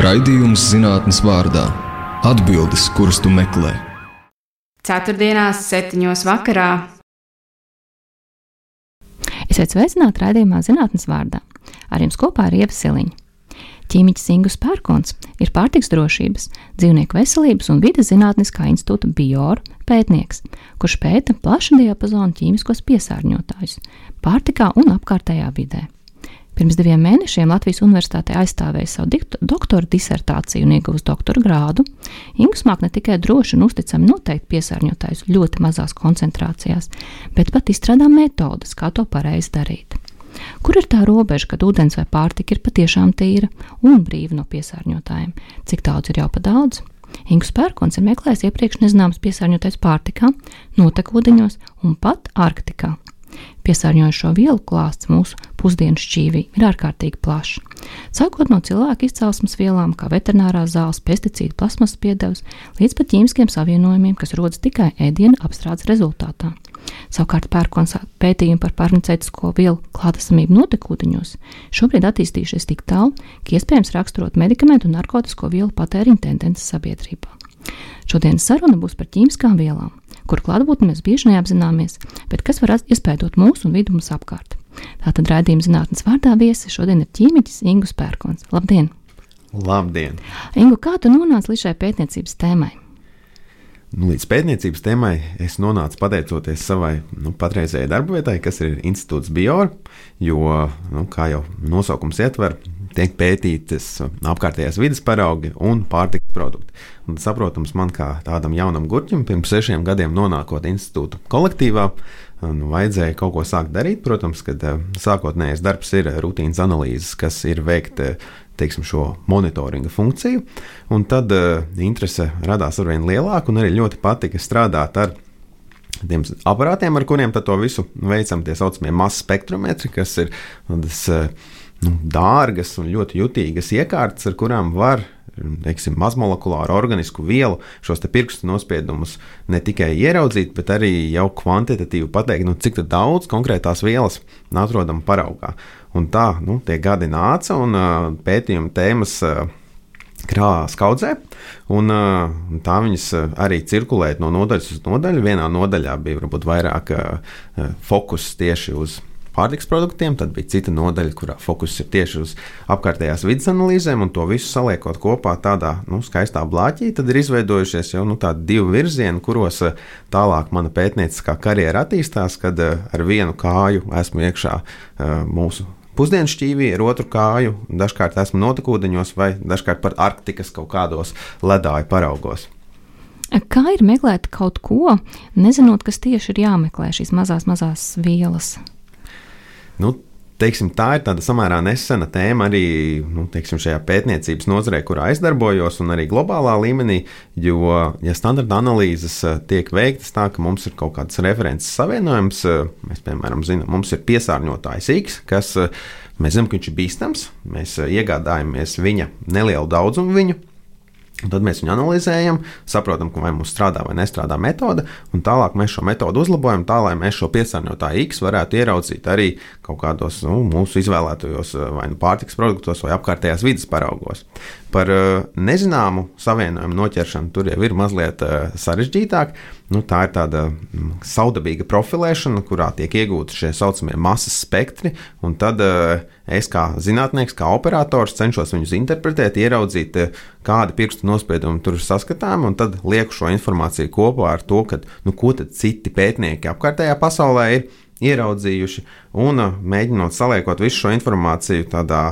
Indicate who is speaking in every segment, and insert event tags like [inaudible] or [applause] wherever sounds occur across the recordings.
Speaker 1: Raidījums zinātnes vārdā - atbildes, kuras tu meklē.
Speaker 2: Ceturtdienās, septiņos vakarā.
Speaker 3: Esiet sveicināti raidījumā zinātnes vārdā. Ar jums kopā ir Ieva Siliņa. Ķīmiķis Ingus Pērkons ir pārtiks drošības, dzīvnieku veselības un vides zinātniskā institūta biora pētnieks, kurš pēta plašu diapazonu ķīmiskos piesārņotājus pārtikā un apkārtējā vidē. Pirms diviem mēnešiem Latvijas Universitātē aizstāvēja savu doktora disertāciju un ieguvusi doktora grādu. Ingus māk ne tikai droši un uzticami noteikt piesārņotājus ļoti mazās koncentrācijās, bet pat izstrādā metodes, kā to pareizi darīt. Kur ir tā robeža, kad ūdens vai pārtika ir patiešām tīra un brīva no piesārņotājiem? Cik daudz ir jau pa daudz? Ingus Pērkons ir meklējis iepriekš nezināmas piesārņotais pārtikā, notekūdeņos un pat Arktikā. Piesārņojošo vielu klāsts mūsu pusdienu šķīvī ir ārkārtīgi plašs. Sākot no cilvēku izcelsmes vielām, kā veterinārās zāles, pesticīdu, plasmas piedevs, līdz pat ķīmiskiem savienojumiem, kas rodas tikai ēdienu apstrādes rezultātā. Savukārt pērkons pētījumi par farmaceitisko vielu klātesamību notekūdeņos šobrīd attīstījušies tik tālu, ka iespējams raksturot medikamentu un narkotisko vielu patēriņa tendences sabiedrībā. Šodienas saruna būs par ķīmiskām vielām kuru klātbūtni mēs bieži neapzināmies, bet kas var iespējot mūsu un vidu mums apkārt. Tātad raidījuma zinātnes vārdā viesi šodien ir ķīmiķis Ingus Pērkons. Labdien!
Speaker 4: Labdien!
Speaker 3: Ingu, kā tu nonāci līdz šai pētniecības tēmai?
Speaker 4: Nu, līdz pētniecības tēmai es nonācu pateicoties savai nu, patreizējai darbvietai, kas ir Institūts Biora. Jo, nu, kā jau nosaukums ietver, tiek pētītas apkārtējās vidas paraugi un pārtikas produkti. Un, saprotams, man kā tādam jaunam gurķim, pirms sešiem gadiem nonākot institūta kolektīvā, nu, vajadzēja kaut ko sākt darīt. Protams, kad eh, sākotnējais darbs ir rutīnas analīzes, kas ir veikta teiksim, šo monitoringa funkciju. Un tad uh, interese radās ar vien lielāku, un arī ļoti patika strādāt ar tiem aparātiem, ar kuriem to visu veicam, tie saucamie masu spektrometri, kas ir tas. Uh, nu, dārgas un ļoti jutīgas iekārtas, ar kurām var teiksim, mazmolekulāru organisku vielu šos pirkstu nospiedumus ne tikai ieraudzīt, bet arī jau kvantitatīvi pateikt, nu, cik daudz konkrētās vielas atrodam paraugā. Un tā nu, tie gadi nāca un pētījuma tēmas. Krāsas kaudzē, un tā viņas arī cirkulēja no nodaļas uz nodaļu. Vienā nodaļā bija varbūt vairāk fokus tieši uz pārtiks produktiem, tad bija cita nodaļa, kurā fokus ir tieši uz apkārtējās vidas analīzēm, un to visu saliekot kopā tādā nu, skaistā blāķī, tad ir izveidojušies jau nu, tādi divi virzieni, kuros eh, tālāk mana pētnieciskā karjera attīstās, kad eh, ar vienu kāju esmu iekšā eh, mūsu pusdienu šķīvī, ar otru kāju, dažkārt esmu notekūdeņos vai dažkārt pat Arktikas kaut kādos ledāju paraugos.
Speaker 3: Kā ir meklēt kaut ko, nezinot, kas tieši ir jāmeklē šīs mazās, mazās vielas?
Speaker 4: Nu, teiksim, tā ir tāda samērā nesena tēma arī nu, teiksim, šajā pētniecības nozarē, kurā es darbojos, un arī globālā līmenī. Jo, ja standarta analīzes eh, tiek veiktas tā, ka mums ir kaut kāds references savienojums, eh, mēs, piemēram, zinām, mums ir piesārņotājs X, kas eh, mēs zinām, ka viņš ir bīstams, mēs iegādājamies viņa nelielu daudzumu viņu tad mēs viņu analizējam, saprotam, vai mums strādā vai nestrādā metode, un tālāk mēs šo metodu uzlabojam, tā lai mēs šo piesārņotāju X varētu ieraudzīt arī kaut kādos nu, mūsu izvēlētajos vai nu pārtiks produktos vai apkārtējās vidas paraugos. Par uh, nezināmu savienojumu noķeršanu tur jau ir mazliet uh, sarežģītāk. Nu, tā ir tāda mm, saudabīga profilēšana, kurā tiek iegūti šie saucamie masas spektri, tad uh, es kā zinātnieks, kā operators cenšos viņus interpretēt, ieraudzīt, kādi pirkstu nospiedumi tur ir saskatāmi, un tad lieku šo informāciju kopā ar to, ka, nu, ko citi pētnieki apkārtējā pasaulē ir ieraudzījuši, un mēģinot saliekot visu šo informāciju tādā,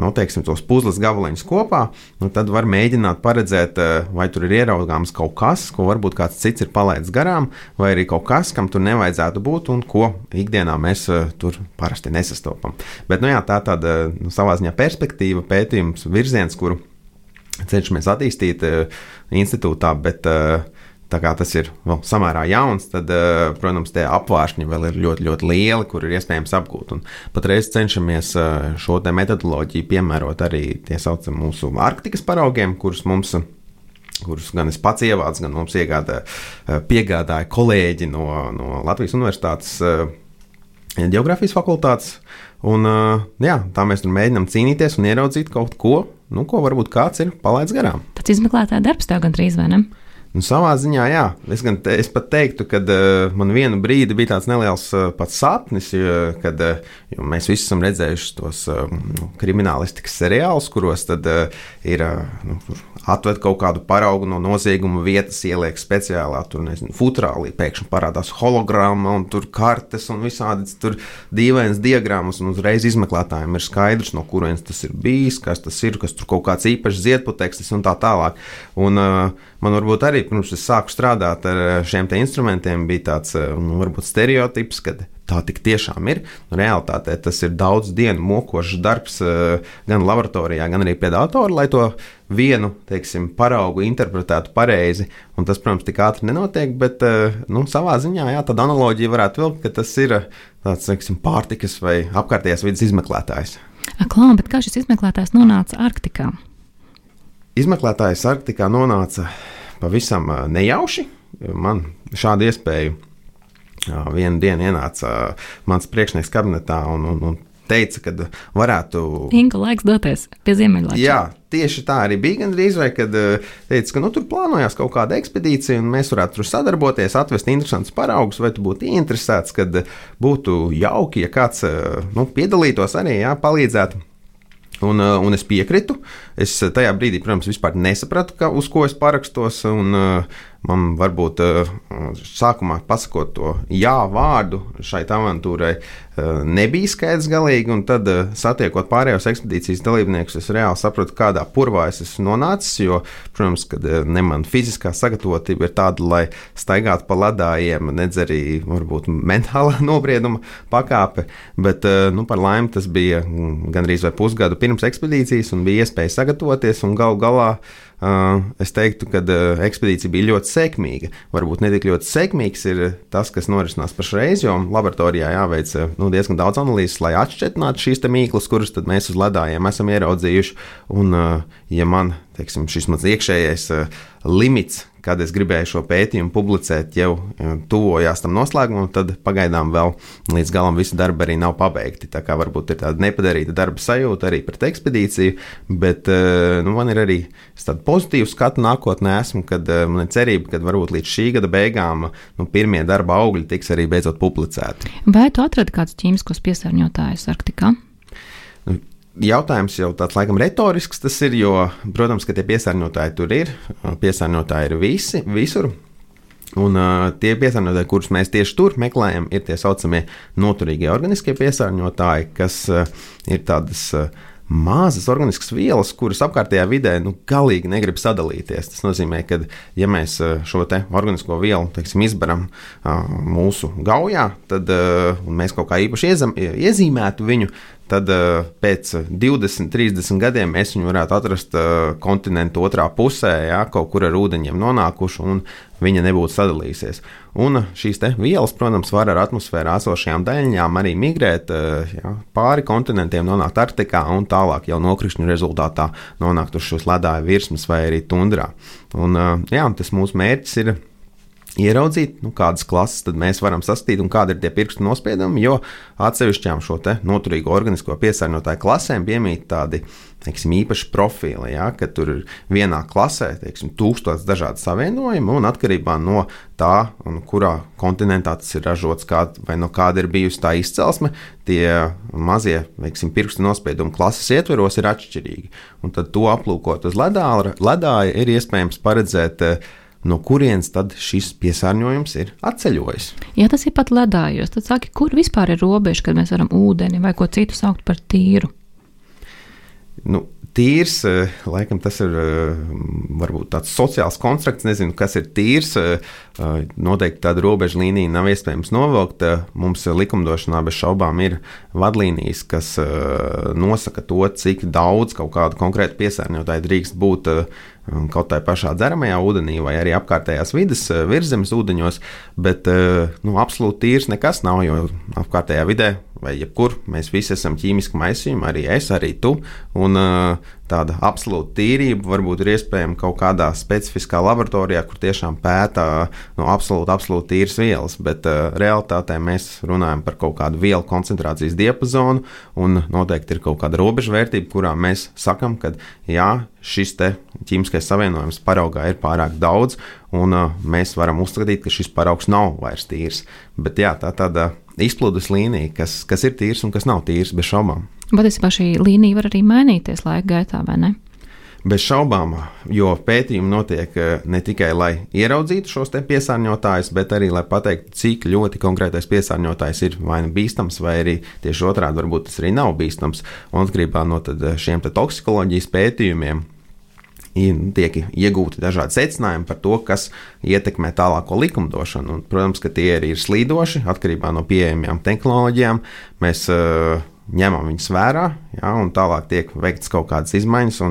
Speaker 4: nu, teiksim, tos puzles gabaliņus kopā, nu, tad var mēģināt paredzēt, vai tur ir ieraugāms kaut kas, ko varbūt kāds cits ir palaidis garām, vai arī kaut kas, kam tur nevajadzētu būt, un ko ikdienā mēs tur parasti nesastopam. Bet, nu, jā, tā tāda nu, savā ziņā perspektīva, pētījums, virziens, kuru cenšamies attīstīt institūtā, bet uh, Tā kā tas ir vēl samērā jauns, tad, eh, protams, tie apvāršņi vēl ir ļoti, ļoti lieli, kur ir iespējams apgūt. Un patreiz cenšamies eh, šo metodoloģiju piemērot arī tie saucamie mūsu Arktikas paraugiem, kurus mums kurus gan es pats ievācu, gan mums iegādā, eh, piegādāja kolēģi no, no Latvijas Universitātes Geogrāfijas fakultātes. Un, jā, tā mēs mēģinām cīnīties un ieraudzīt kaut ko, nu, ko varbūt kāds ir palaidis garām.
Speaker 3: Tas izmeklētāja darbs tev gandrīz vai ne?
Speaker 4: Nu, savā ziņā, jā, es, gan, es pat teiktu, ka uh, man vienu brīdi bija tāds neliels uh, sapnis, jo, kad uh, jo mēs visi esam redzējuši tos uh, kriminālistikas seriālus, kuros tad, uh, ir uh, nu, atved kaut kādu paraugu no nozieguma vietas, ieliek speciālā tur, nezinu, futrālī, pēkšņi parādās hologramma un tur kartes un visādi tur dīvainas diagrammas, un uzreiz izmeklētājiem ir skaidrs, no kurienes tas ir bijis, kas tas ir, kas tur kaut kāds īpašs ziedputekstis un tā tālāk. Un, uh, man varbūt arī pirms es sāku strādāt ar eh, šiem instrumentiem, bija tāds eh, nu, varbūt stereotips, ka tā tik tiešām ir. Nu, Realtātē tas ir daudz dienu mokošs darbs eh, gan laboratorijā, gan arī pie datora, lai to vienu teiksim, paraugu interpretētu pareizi. Un tas, protams, tik ātri nenotiek, bet nu, savā ziņā jā, tāda analoģija varētu vilkt, ka tas ir tāds teiksim, pārtikas vai apkārtējās vidas izmeklētājs.
Speaker 3: Klā, kā šis izmeklētājs nonāca Arktikā?
Speaker 4: Izmeklētājs Arktikā nonāca pavisam nejauši. Man šādu iespēju vienu dienu ienāca mans priekšnieks kabinetā un, un, un teica, ka varētu.
Speaker 3: Inga laiks doties pie Ziemeļvalsts.
Speaker 4: Jā, tieši tā arī bija. Gan drīz vai kad teica, ka nu, tur plānojās kaut kāda ekspedīcija, un mēs varētu tur sadarboties, atvest interesantus paraugus, vai tu būtu interesēts, kad būtu jauki, ja kāds nu, piedalītos arī, jā, palīdzētu. Un, un es piekritu. Es tajā brīdī, protams, vispār nesapratu, ka, uz ko es parakstos. Un, man varbūt eh, sākumā pasakot to jā vārdu šai avantūrai, eh, nebija skaidrs galīgi, un tad eh, satiekot pārējos ekspedīcijas dalībniekus, es reāli sapratu, kādā purvā es esmu nonācis, jo, protams, kad ne man fiziskā sagatavotība ir tāda, lai staigātu pa ledājiem, nedz arī varbūt mentālā [laughs] nobrieduma pakāpe, bet, nu, par laimi tas bija mm, gandrīz vai pusgadu pirms ekspedīcijas, un bija iespēja sagatavoties, un gal galā es teiktu, ka ekspedīcija bija ļoti sekmīga. Varbūt ne tik ļoti sekmīgs ir tas, kas norisinās pašreiz, jo laboratorijā jāveic nu, diezgan daudz analīzes, lai atšķirtinātu šīs mīklas, kuras mēs uz ledājiem esam ieraudzījuši. Un, ja man teiksim, šis mans iekšējais limits, kad es gribēju šo pētījumu publicēt, jau tuvojās tam noslēgumam, tad pagaidām vēl līdz galam visi darbi arī nav pabeigti. Tā kā varbūt ir tāda nepadarīta darba sajūta arī pret ekspedīciju, bet nu, man ir arī tāda pozitīva skatu nākotnē, esmu, kad man ir cerība, ka varbūt līdz šī gada beigām nu, pirmie darba augļi tiks arī beidzot publicēti.
Speaker 3: Vai tu atradi kādus ķīmiskos piesārņotājus Arktikā?
Speaker 4: Jautājums jau tāds laikam retorisks, tas ir, jo, protams, ka tie piesārņotāji tur ir, piesārņotāji ir visi, visur. Un uh, tie piesārņotāji, kurus mēs tieši tur meklējam, ir tie saucamie noturīgie organiskie piesārņotāji, kas uh, ir tādas uh, mazas organiskas vielas, kuras apkārtējā vidē nu, galīgi negrib sadalīties. Tas nozīmē, ka, ja mēs šo organisko vielu teiksim, izbaram mūsu gaujā, tad mēs kaut kā īpaši iezam, iezīmētu viņu, tad uh, pēc 20, 30 gadiem mēs viņu varētu atrast uh, kontinentu otrā pusē, ja, kaut kur ar ūdeņiem nonākuši, un viņa nebūtu sadalījusies. Un šīs vielas, protams, var ar atmosfērā esošajām daļiņām arī migrēt uh, ja, pāri kontinentiem, nonākt Arktikā un tālāk jau nokrišņu rezultātā nonākt uz šos ledāju virsmas vai arī tundrā. Un, jā, tas mūsu mērķis ir ieraudzīt, nu, kādas klases mēs varam sastīt un kādi ir tie pirkstu nospiedumi, jo atsevišķām šo noturīgo organisko piesārņotāju klasēm piemīt tādi teiksim, īpaši profili, ja, ka tur ir vienā klasē teiksim, tūkstots dažādu savienojumu un atkarībā no tā, kurā kontinentā tas ir ražots, kā, vai no kāda ir bijusi tā izcelsme, tie mazie teiksim, pirkstu nospiedumi klases ietveros ir atšķirīgi. Un tad to aplūkot uz ledāja, ledāja ir iespējams paredzēt no kurienes tad šis piesārņojums ir atceļojis.
Speaker 3: Ja tas ir pat ledājos, tad saki, kur vispār ir robeža, kad mēs varam ūdeni vai ko citu saukt par tīru?
Speaker 4: Nu, tīrs, eh, laikam tas ir eh, varbūt tāds sociāls konstrukts, nezinu, kas ir tīrs. Eh, noteikti tāda robeža līnija nav iespējams novilkt. Mums likumdošanā bez šaubām ir vadlīnijas, kas nosaka to, cik daudz kaut kādu konkrētu piesārņotāju drīkst būt kaut tā pašā dzeramajā ūdenī, vai arī apkārtējās vidas virsmas ūdeņos, bet nu, absolūti tīrs nekas nav, jo apkārtējā vidē vai jebkur. Mēs visi esam ķīmiski maisījumi, arī es, arī tu. Un, uh, tāda absolūta tīrība varbūt ir iespējama kaut kādā specifiskā laboratorijā, kur tiešām pēta no absolūti, absolūti tīras vielas. Bet uh, realitātē mēs runājam par kaut kādu vielu koncentrācijas diapazonu, un noteikti ir kaut kāda robežvērtība, kurā mēs sakam, ka jā, šis ķīmiskais savienojums paraugā ir pārāk daudz, un uh, mēs varam uzskatīt, ka šis paraugs nav vairs tīrs. Bet jā, tā tāda izplūdes līnija, kas, kas ir tīrs un kas nav tīrs, bez šaubām.
Speaker 3: Patiesībā šī līnija var arī mainīties laika gaitā, vai ne?
Speaker 4: Bez šaubām, jo pētījumi notiek eh, ne tikai lai ieraudzītu šos piesārņotājus, bet arī lai pateiktu, cik ļoti konkrētais piesārņotājs ir vai nu bīstams, vai arī tieši otrādi varbūt tas arī nav bīstams. Un atkarībā no šiem toksikoloģijas pētījumiem tiek iegūti dažādi secinājumi par to, kas ietekmē tālāko likumdošanu. Un, protams, ka tie arī ir slīdoši atkarībā no pieejamajām tehnoloģijām. Mēs uh, ņemam viņus vērā, ja, un tālāk tiek veikts kaut kādas izmaiņas.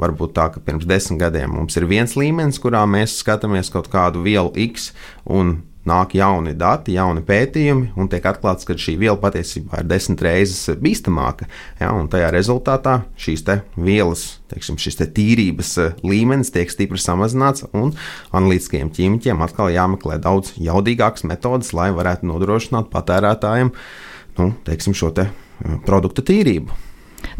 Speaker 4: Varbūt tā, ka pirms desmit gadiem mums ir viens līmenis, kurā mēs skatāmies kaut kādu vielu X, un nāk jauni dati, jauni pētījumi, un tiek atklāts, ka šī viela patiesībā ir desmit reizes bīstamāka. Ja, un tajā rezultātā šīs vielas, teiksim, šis te tīrības līmenis tiek stipri samazināts, un analītiskajiem ķīmiķiem atkal jāmeklē daudz jaudīgākas metodes, lai varētu nodrošināt patērētājiem nu, teiksim, šo te produktu tīrību.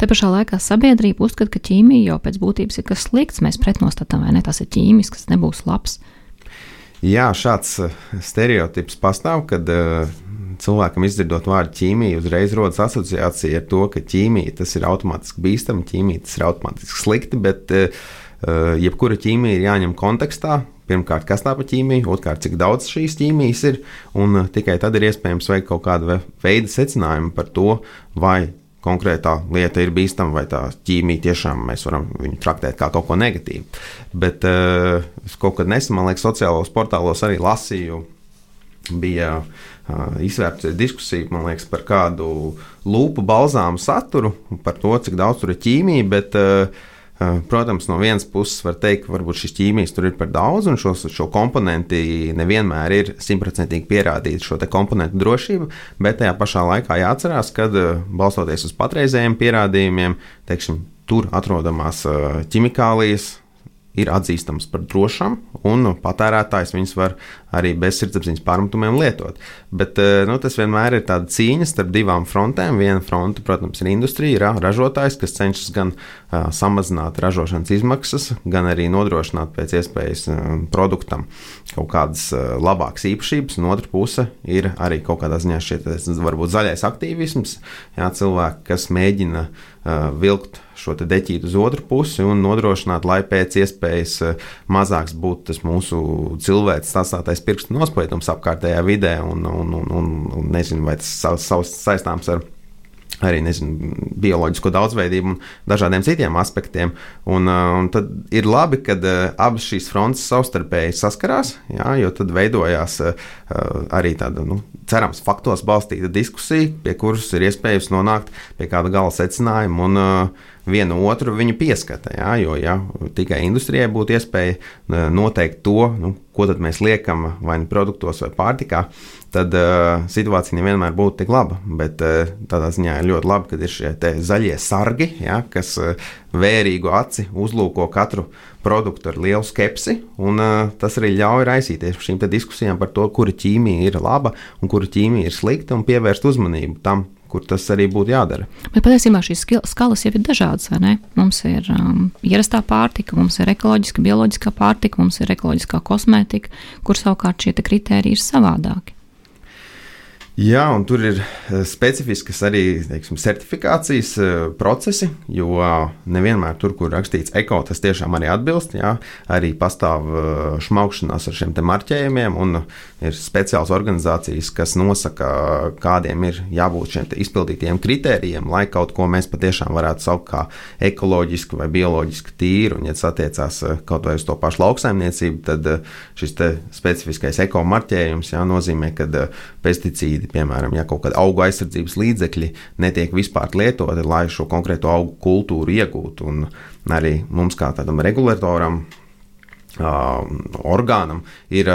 Speaker 3: Te pašā laikā sabiedrība uzskata, ka ķīmija jau pēc būtības ir kas slikts. Mēs pretnostatām, vai ne? Tas ir ķīmisks, tas nebūs labs.
Speaker 4: Jā, šāds stereotips pastāv, kad uh, cilvēkam izdzirdot vārdu ķīmija, uzreiz rodas asociācija ar to, ka ķīmija tas ir automātiski bīstami, ķīmija tas ir automātiski slikti, bet uh, jebkura ķīmija ir jāņem kontekstā. Pirmkārt, kas tā pa ķīmiju, otrkārt, cik daudz šīs ķīmijas ir, un tikai tad ir iespējams veikt kaut kādu veidu secinājumu par to, vai konkrētā lieta ir bīstama, vai tā ķīmija tiešām mēs varam viņu traktēt kā kaut ko negatīvu. Bet uh, kaut kad nesen, man liekas, sociālos portālos arī lasīju, bija uh, izvērta diskusija, man liekas, par kādu lūpu balzāmu saturu, par to, cik daudz tur ir ķīmija, bet uh, protams, no vienas puses var teikt, ka varbūt šis ķīmijas tur ir par daudz, un šos, šo komponenti nevienmēr ir simtprocentīgi pierādīta šo komponentu drošība, bet tajā pašā laikā jāatcerās, ka eh, balstoties uz patreizējiem pierādījumiem, teiksim, tur atrodamās eh, ķimikālijas ir atzīstams par drošām, un patērētājs viņus var arī bez sirdsapziņas pārmetumiem lietot. Bet eh, nu, tas vienmēr ir tāds cīņa starp divām frontēm. Viena fronte, protams, ir industrija, ir ražotājs, kas cenšas gan uh, samazināt ražošanas izmaksas, gan arī nodrošināt pēc iespējas uh, produktam kaut kādas uh, labākas īpašības, un otra puse ir arī kaut kādā ziņā šie varbūt zaļais aktīvisms, jā, cilvēki, kas mēģina uh, vilkt šo deķītu uz otru pusi un nodrošināt, lai pēc iespējas mazāks būtu tas mūsu cilvēks sastātais pirkstu nospiedums apkārtējā vidē, un, un, un, un, un nezinu, vai tas savs saistāms ar arī nezinu, bioloģisko daudzveidību un dažādiem citiem aspektiem. Un, uh, un tad ir labi, ka uh, abas šīs frontes savstarpēji saskarās, jā, jo tad veidojās arī tāda, nu, cerams, faktos balstīta diskusija, pie kuras ir iespējams nonākt pie kāda gala secinājuma. Un, vienu otru viņu pieskata. Jā, jo ja tikai industrijai būtu iespēja noteikt to, nu, ko mēs liekam vai nu produktos vai pārtikā, tad uh, situācija nevienmēr būtu tik laba. Bet uh, tādā ziņā ir ļoti labi, ka ir šie zaļie sargi, ja, kas uh, vērīgu aci uzlūko katru produktu ar lielu skepsi. Un, uh, tas arī ļauj raisīties šīm diskusijām par to, kura ķīmija ir laba un kura ķīmija ir slikta, un pievērst uzmanību tam, kur tas arī būtu jādara.
Speaker 3: Bet patiesībā šīs skalas jau ir dažādas. Mums ir um, ierastā pārtika, mums ir ekoloģiska, bioloģiskā pārtika, mums ir ekoloģiskā kosmētika, kur savukārt šie kriteriji ir savādāki.
Speaker 4: Jā, un tur ir eh, specifiskas arī teiksim, certifikācijas eh, procesi, jo nevienmēr tur, kur rakstīts eko, tas tiešām arī atbilst. Jā, arī pastāv eh, šmaukšanās ar šiem marķējumiem, un ir speciāls organizācijas, kas nosaka, kādiem ir jābūt šiem izpildītiem kritērijiem, lai kaut ko mēs patiešām varētu saukt par ekoloģisku vai bioloģisku tīru. Un, ja tas attiecās kaut vai uz to pašu lauksaimniecību, tad šis specifiskais eko marķējums jā, nozīmē, ka pesticīdi piemēram, ja kaut kāda auga aizsardzības līdzekļi netiek vispār lietoti, lai šo konkrēto augu kultūru iegūtu. Un arī mums, kā tādam regulatoram, orgānam, ir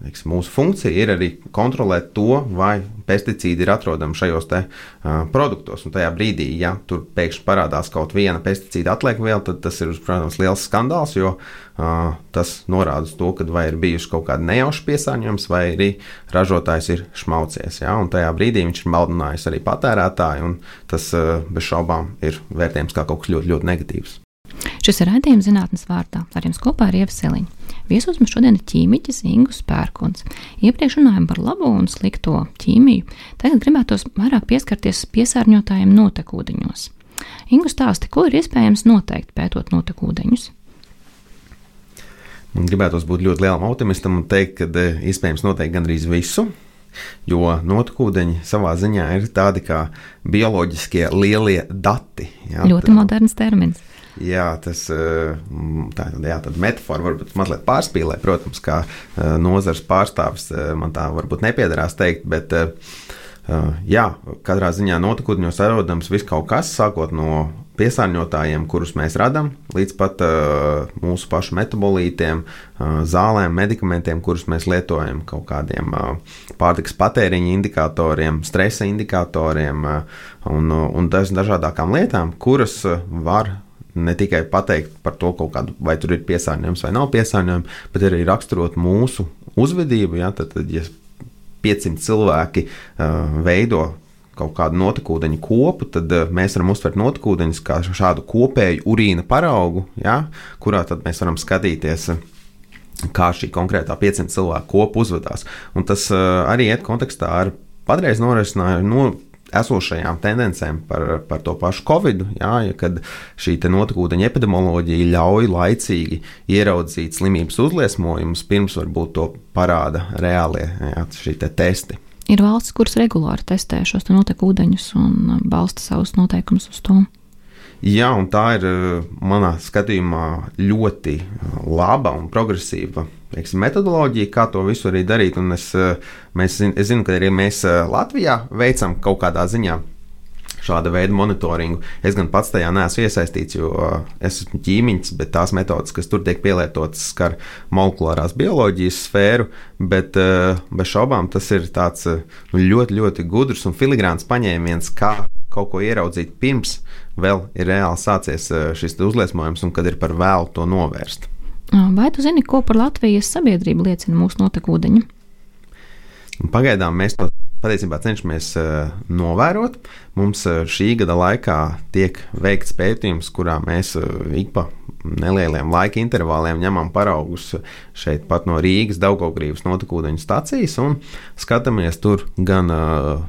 Speaker 4: teiksim, mūsu funkcija ir arī kontrolēt to, vai pesticīdi ir atrodami šajos te, uh, produktos. Un tajā brīdī, ja tur pēkšņi parādās kaut viena pesticīda atliekviela, tad tas ir, protams, liels skandāls, jo uh, tas norāda uz to, ka vai ir bijuši kaut kādi nejauši piesārņojums, vai arī ražotājs ir šmaucies. Ja? Un tajā brīdī viņš ir maldinājis arī patērētāju, un tas uh, bez šaubām ir vērtējums kā kaut kas ļoti, ļoti negatīvs.
Speaker 3: Šis ir raidījums zinātnes vārdā. Ar jums kopā ir Ieva Siliņa. Viesos mums šodien ir ķīmiķis Ingus Pērkons. Iepriekš runājām par labo un slikto ķīmiju. Tagad gribētos vairāk pieskarties piesārņotājiem notekūdeņos. Ingus stāsti, ko ir iespējams noteikt pētot notekūdeņus.
Speaker 4: Man gribētos būt ļoti lielam optimistam un teikt, ka eh, iespējams noteikt gandrīz visu. Jo notekūdeņi savā ziņā ir tādi kā bioloģiskie lielie dati.
Speaker 3: Jā, ļoti moderns termins.
Speaker 4: Jā, tas eh, tā, jā, metafora varbūt mazliet pārspīlē, protams, kā eh, nozars pārstāvis eh, man tā varbūt nepiedarās teikt, bet jā, katrā ziņā notekūdeņos atrodams viss kaut kas, sākot no piesārņotājiem, kurus mēs radām, līdz pat uh, mūsu pašu metabolītiem, uh, zālēm, medikamentiem, kurus mēs lietojam, kaut kādiem uh, pārtikas patēriņa indikatoriem, stresa indikatoriem uh, un, un dažādākām lietām, kuras uh, var ne tikai pateikt par to, kādu, vai tur ir piesārņojums vai nav piesārņojums, bet arī raksturot mūsu uzvedību. Ja, tad, tad, ja 500 cilvēki uh, veido kaut kādu notekūdeņu kopu, tad uh, mēs varam uztvert notekūdeņus kā šādu kopēju urīna paraugu, ja, kurā mēs varam skatīties. Kā šī konkrētā 500 cilvēku kopa uzvedās. Un tas uh, arī iet kontekstā ar patreiz norisinājumu no, esošajām tendencēm par, par to pašu covid, jā, ja kad šī notekūdeņa epidemioloģija ļauj laicīgi ieraudzīt slimības uzliesmojumus, pirms varbūt to parāda reālie jā, te testi.
Speaker 3: Ir valstis, kuras regulāri testē šos notekūdeņus un balsta savus noteikumus uz to.
Speaker 4: Jā, un tā ir manā skatījumā ļoti laba un progresīva teiksim, metodoloģija, kā to visu arī darīt. Un es, eh, mēs, es zinu, ka arī mēs eh, Latvijā veicam kaut kādā ziņā šāda veida monitoringu. Es gan pats tajā neesmu iesaistīts, jo eh, es esmu ķīmiņš, bet tās metodas, kas tur tiek pielietotas, skar molekulārās bioloģijas sfēru. Bet bez šaubām tas ir tāds nu, ļoti, ļoti gudrs un filigrāns paņēmiens, kā kaut ko ieraudzīt pirms vēl ir reāli sācies šis uzliesmojums un kad ir par vēlu to novērst.
Speaker 3: Vai tu zini, ko par Latvijas sabiedrību liecina mūsu notekūdeņi?
Speaker 4: Pagaidām mēs to patiesībā cenšamies uh, novērot. Mums uh, šī gada laikā tiek veikts pētījums, kurā mēs ik pa nelieliem laika intervāliem ņemam paraugus šeit pat no Rīgas Daugaugrības notekūdeņu stacijas un skatāmies tur gan uh,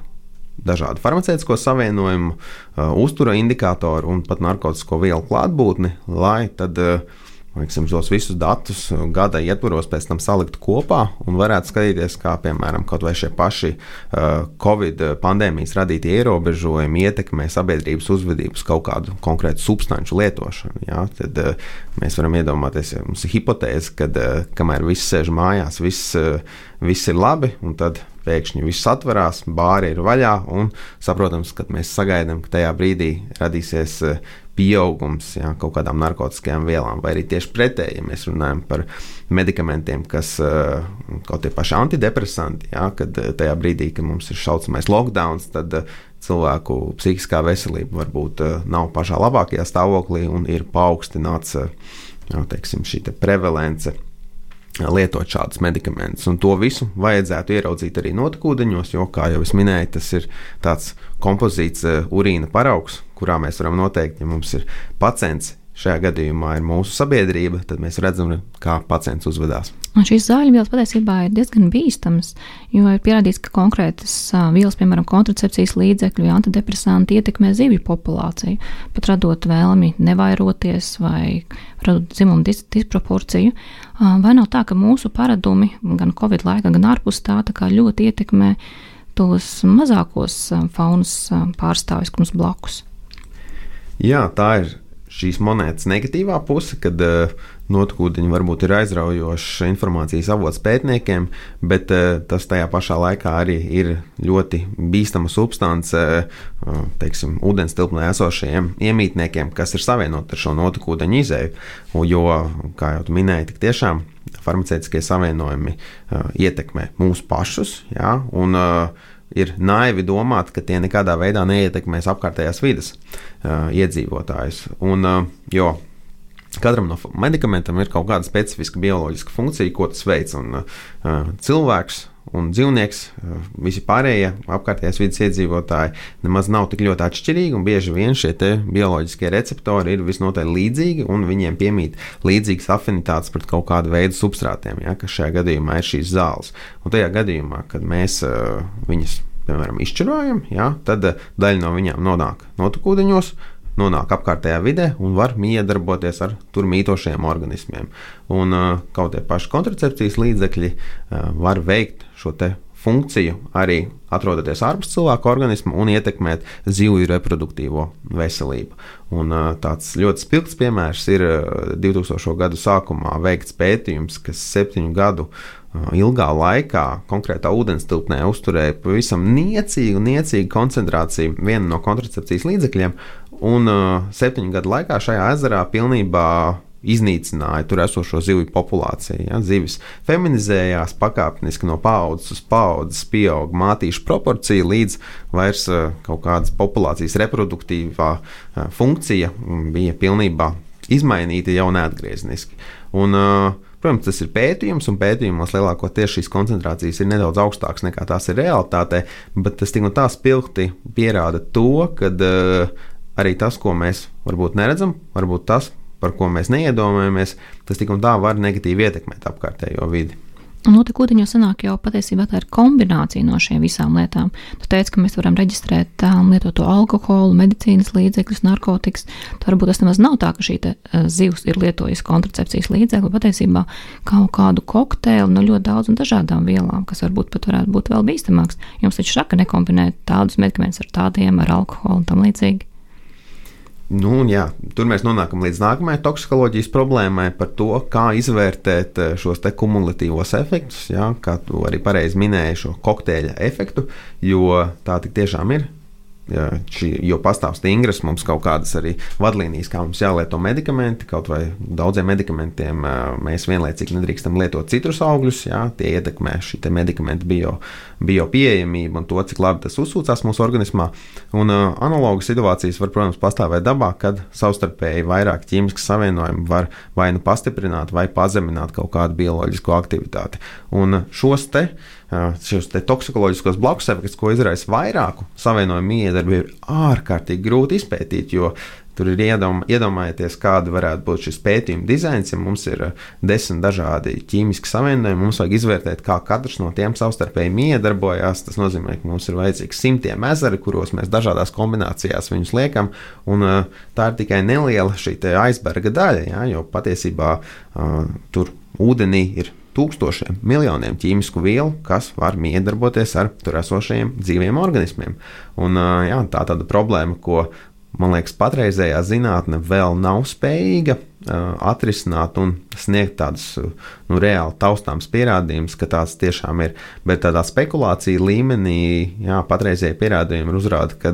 Speaker 4: dažādu farmaceitisko savienojumu, uh, uztura indikātoru un pat narkotiku vielu klātbūtni, lai tad uh, Liksim, tos visus datus gada ietvaros pēc tam salikt kopā un varētu skatīties, kā piemēram kaut vai šie paši uh, Covid pandēmijas radītie ierobežojumi ietekmē sabiedrības uzvedību uz kaut kādu konkrētu substanču lietošanu. Ja? Tad uh, mēs varam iedomāties, ja mums ir hipotēze, ka uh, kamēr viss sēž mājās, viss, uh, viss ir labi, un tad pēkšņi viss atverās, bāri ir vaļā, un saprotams, ka mēs sagaidām, ka tajā brīdī radīsies uh, pieaugums jā, kaut kādām narkotikām vielām, vai arī tieši pretēji, ja mēs runājam par medikamentiem, kas eh, kaut tie paši antidepresanti, jā, kad eh, tajā brīdī, kad mums ir šaucamais lockdown, tad eh, cilvēku psihiskā veselība varbūt nav pašā labākajā stāvoklī un ir paaugstināts jā, teiksim, šī te prevalence lietot šādus medikamentus. Un to visu vajadzētu ieraudzīt arī notekūdeņos, jo, kā jau es minēju, tas ir tāds kompozīts urīna paraugs, kurā mēs varam noteikt, ja mums ir pacients. Šajā gadījumā ir mūsu sabiedrība, tad mēs redzam, kā pacients uzvedās.
Speaker 3: Un šīs zāļu vielas patiesībā ir diezgan bīstamas, jo ir pierādīts, ka konkrētas vielas, piemēram, kontracepcijas līdzekļi antidepresanti, ietekmē zivju populāciju, pat radot vēlmi nevairoties vai radot dzimumu dis disproporciju. Vai nav tā, ka mūsu paradumi gan Covid laikā, gan ārpus tā, tā ļoti ietekmē tos mazākos faunas pārstāvjus, kas mums blakus?
Speaker 4: Jā, tā ir šīs monētas negatīvā puse, kad uh, notekūdeņi varbūt ir aizraujošs informācijas avots pētniekiem, bet uh, tas tajā pašā laikā arī ir ļoti bīstama substance uh, teiksim, ūdens tilpnē esošajiem iemītniekiem, kas ir savienoti ar šo notekūdeņu izēju. Jo, kā jau minēji, tik tiešām farmaceitiskie savienojumi ietekmē mūsu pašus. Ja, un, Ir naivi domāt, ka tie nekādā veidā neietekmēs apkārtējās vidas uh, iedzīvotājus. Un, uh, jo Katram no medikamentiem ir kaut kāda specifiska bioloģiska funkcija, ko tas veids. Un, uh, cilvēks un dzīvnieks, visi pārējie apkārtējās vidas iedzīvotāji nemaz nav tik ļoti atšķirīgi. Bieži vien šie bioloģiskie receptori ir visnotaļ līdzīgi, un viņiem piemīt līdzīgas afinitātes pret kaut kādu veidu substrātiem, ja, kas šajā gadījumā ir šīs zāles. Un tajā gadījumā, kad mēs uh, viņus piemēram, izšķirojam, ja, tad uh, daļa no viņiem nonāk notekūdeņos, nonāk apkārtējā vidē un var miedarboties ar tur mītošiem organismiem. Un uh, kaut tie paši kontracepcijas līdzekļi uh, var veikt šo funkciju arī atrodoties ārpus cilvēka organisma un ietekmēt zivju reproduktīvo veselību. Un, tāds ļoti spilgts piemērs ir 2000. gadu sākumā veikts pētījums, kas septiņu gadu ilgā laikā konkrētā ūdens tilpnē uzturēja pavisam niecīgu, niecīgu koncentrāciju viena no kontracepcijas līdzekļiem, Un septiņu gadu laikā šajā ezerā pilnībā iznīcināja tur esošo zivju populāciju. Ja? Zivis feminizējās pakāpeniski no paudzes uz paudzes, pieauga mātīšu proporcija līdz vairs uh, kaut kādas populācijas reproduktīvā uh, funkcija bija pilnībā izmainīta jau neatgriezniski. Un, uh, Protams, tas ir pētījums, un pētījumos lielākoties šīs koncentrācijas ir nedaudz augstākas nekā tās ir realitātē, bet tas tik un tā spilgti pierāda to, ka uh, arī tas, ko mēs varbūt neredzam, varbūt tas, par ko mēs neiedomājamies, tas tik un tā var negatīvi ietekmēt apkārtējo vidi.
Speaker 3: Un notekūdeņos sanāk jau patiesībā tā ir kombinācija no šiem visām lietām. Tu teici, ka mēs varam reģistrēt um, lietoto alkoholu, medicīnas līdzekļus, narkotikas. Tad varbūt tas nemaz nav tā, ka šī te, uh, zivs ir lietojusi kontracepcijas līdzekli, patiesībā kaut kādu kokteili no ļoti daudzām dažādām vielām, kas varbūt pat varētu būt vēl bīstamāks. Jums taču saka, nekombinēt tādus medikamentus ar tādiem, ar alkoholu un tam līdzīgi.
Speaker 4: Nu, jā, tur mēs nonākam līdz nākamajai toksikoloģijas problēmai par to, kā izvērtēt eh, šos kumulatīvos efektus, jā, kā tu arī pareizi minēji šo kokteļa efektu, jo tā tiešām ir Ja, šī, jo pastāv stingras mums kaut kādas arī vadlīnijas, kā mums jālieto medikamenti. Kaut vai daudziem medikamentiem mēs vienlaicīgi nedrīkstam lietot citrus augļus. Jā, tie ietekmē šī medikamenta bio, bio pieejamību un to, cik labi tas uzsūcās mūsu organismā. Un uh, analogas situācijas var, protams, pastāvēt dabā, kad savstarpēji vairāk ķīmiskas savienojumi var vai nu pastiprināt, vai pazemināt kaut kādu bioloģisku aktivitāti. Un šos te uh, šos toksikoloģiskos blakus efektus, ko izraisa vairāku savienojumu iedarbību, ir ārkārtīgi grūti izpētīt. Tur ir iedom, iedomājieties, kāda varētu būt šis pētījuma dizains. Ja mums ir desmit dažādi ķīmiski savienojumi, mums vajag izvērtēt, kā katrs no tiem savstarpēji miedarbojās. Tas nozīmē, ka mums ir vajadzīgs simtiem ezeru, kuros mēs dažādās kombinācijās viņus liekam. Un, uh, tā ir tikai neliela šī aizberga daļa, ja, jo patiesībā uh, tur ūdenī ir tūkstošiem, miljoniem ķīmisku vielu, kas var miedarboties ar tur esošajiem dzīviem organismiem. Un, jā, tā ir tāda problēma, ko man liekas, patreizējā zinātne vēl nav spējīga uh, atrisināt un sniegt tādus nu, reāli taustāms pierādījumus, ka tāds tiešām ir. Bet tādā spekulācija līmenī, jā, patreizējie pierādījumi uzrāda, ka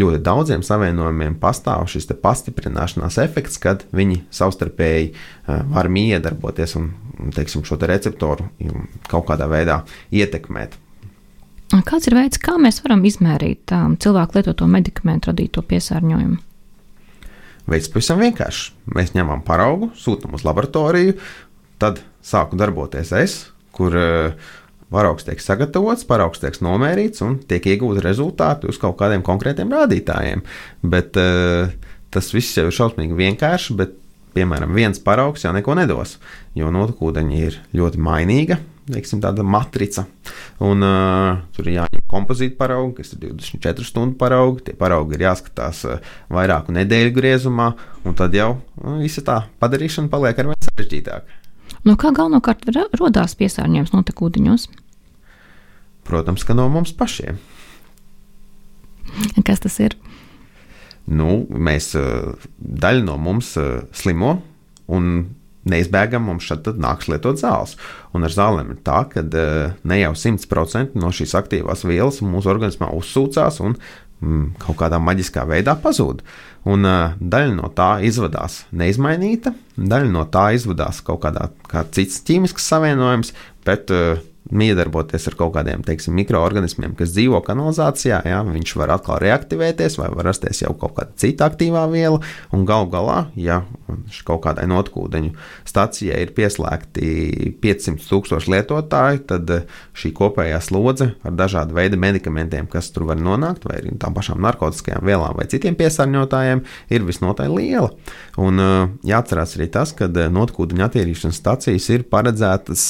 Speaker 4: ļoti daudziem savienojumiem pastāv šis pastiprināšanās efekts, kad viņi savstarpēji uh, var miedarboties un teiksim, šo te receptoru kaut kādā veidā ietekmēt.
Speaker 3: Kāds ir veids, kā mēs varam izmērīt um, cilvēku lietoto medikamentu radīto piesārņojumu?
Speaker 4: Veids pavisam vienkāršs. Mēs ņemam paraugu, sūtām uz laboratoriju, tad sāku darboties es, kur uh, paraugs tiek sagatavots, paraugs tiek nomērīts un tiek iegūti rezultāti uz kaut kādiem konkrētiem rādītājiem. Bet uh, tas viss jau ir šausmīgi vienkārši, bet piemēram, viens paraugs jau neko nedos, jo notekūdeņi ir ļoti mainīga. Teiksim, tāda matrica. Un, uh, tur ir jāņem kompozīta paraugi, kas ir 24 stundu paraugi. Tie paraugi ir jāskatās uh, vairāku nedēļu griezumā, un tad jau uh, visa tā padarīšana paliek ar vien sarežģītāka.
Speaker 3: No kā galvenokārt radās piesārņojums notekūdeņos?
Speaker 4: Protams, ka no mums pašiem.
Speaker 3: Kas tas ir?
Speaker 4: nu, mēs, daļa no mums slimo un neizbēgami mums šeit nāks lietot zāles. Un ar zālēm ir tā, ka eh, ne jau 100% no šīs aktīvās vielas mūsu organismā uzsūcās un mm, kaut kādā maģiskā veidā pazūd. Un uh, daļa no tā izvadās neizmainīta, daļa no tā izvadās kaut kādā kā cits ķīmisks savienojums, bet uh, miedarboties ar kaut kādiem teiksim, mikroorganismiem, kas dzīvo kanalizācijā, jā, viņš var atkal reaktivēties, vai var rasties jau kaut kāda cita aktīvā viela. Un galu galā, ja kaut kādai notkūdeņu stacijai ir pieslēgti 500 tūkstoši lietotāji, tad eh, šī kopējā slodze ar dažādu veidu medikamentiem, kas tur var nonākt, vai arī tām pašām narkotiskajām vielām vai citiem piesārņotājiem, ir visnotaļ liela. Un eh, jāatcerās arī tas, ka eh, notkūdeņu attīrīšanas stacijas ir paredzētas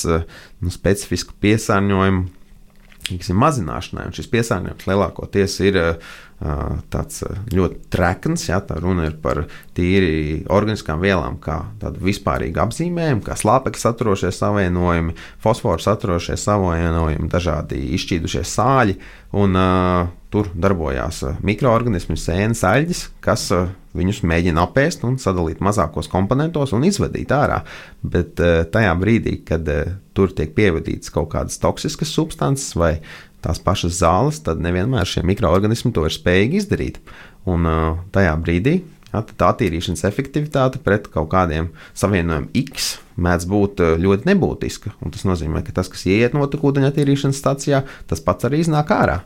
Speaker 4: nu, specifisku piesārņojumu tiksim, mazināšanai. Un šis piesārņojums lielākoties ir tāds ļoti trekns. Ja, tā runa ir par tīri organiskām vielām, kā tādu vispārīgu apzīmējumu, kā slāpekļa saturošie savienojumi, fosforu saturošie savienojumi, dažādi izšķīdušie sāļi. Un, uh, tur darbojās mikroorganismi, sēnes, aļģis, kas uh, viņus mēģina apēst un sadalīt mazākos komponentos un izvadīt ārā. Bet uh, tajā brīdī, kad uh, tur tiek pievadītas kaut kādas toksiskas substances vai tās pašas zāles, tad nevienmēr šie mikroorganismi to ir spējīgi izdarīt. Un uh, tajā brīdī ja, tā attīrīšanas efektivitāte pret kaut kādiem savienojumiem X mēdz būt ļoti nebūtiska. Tas nozīmē, ka tas, kas ieiet notekūdeņa attīrīšanas stācijā, tas pats arī iznāk ārā.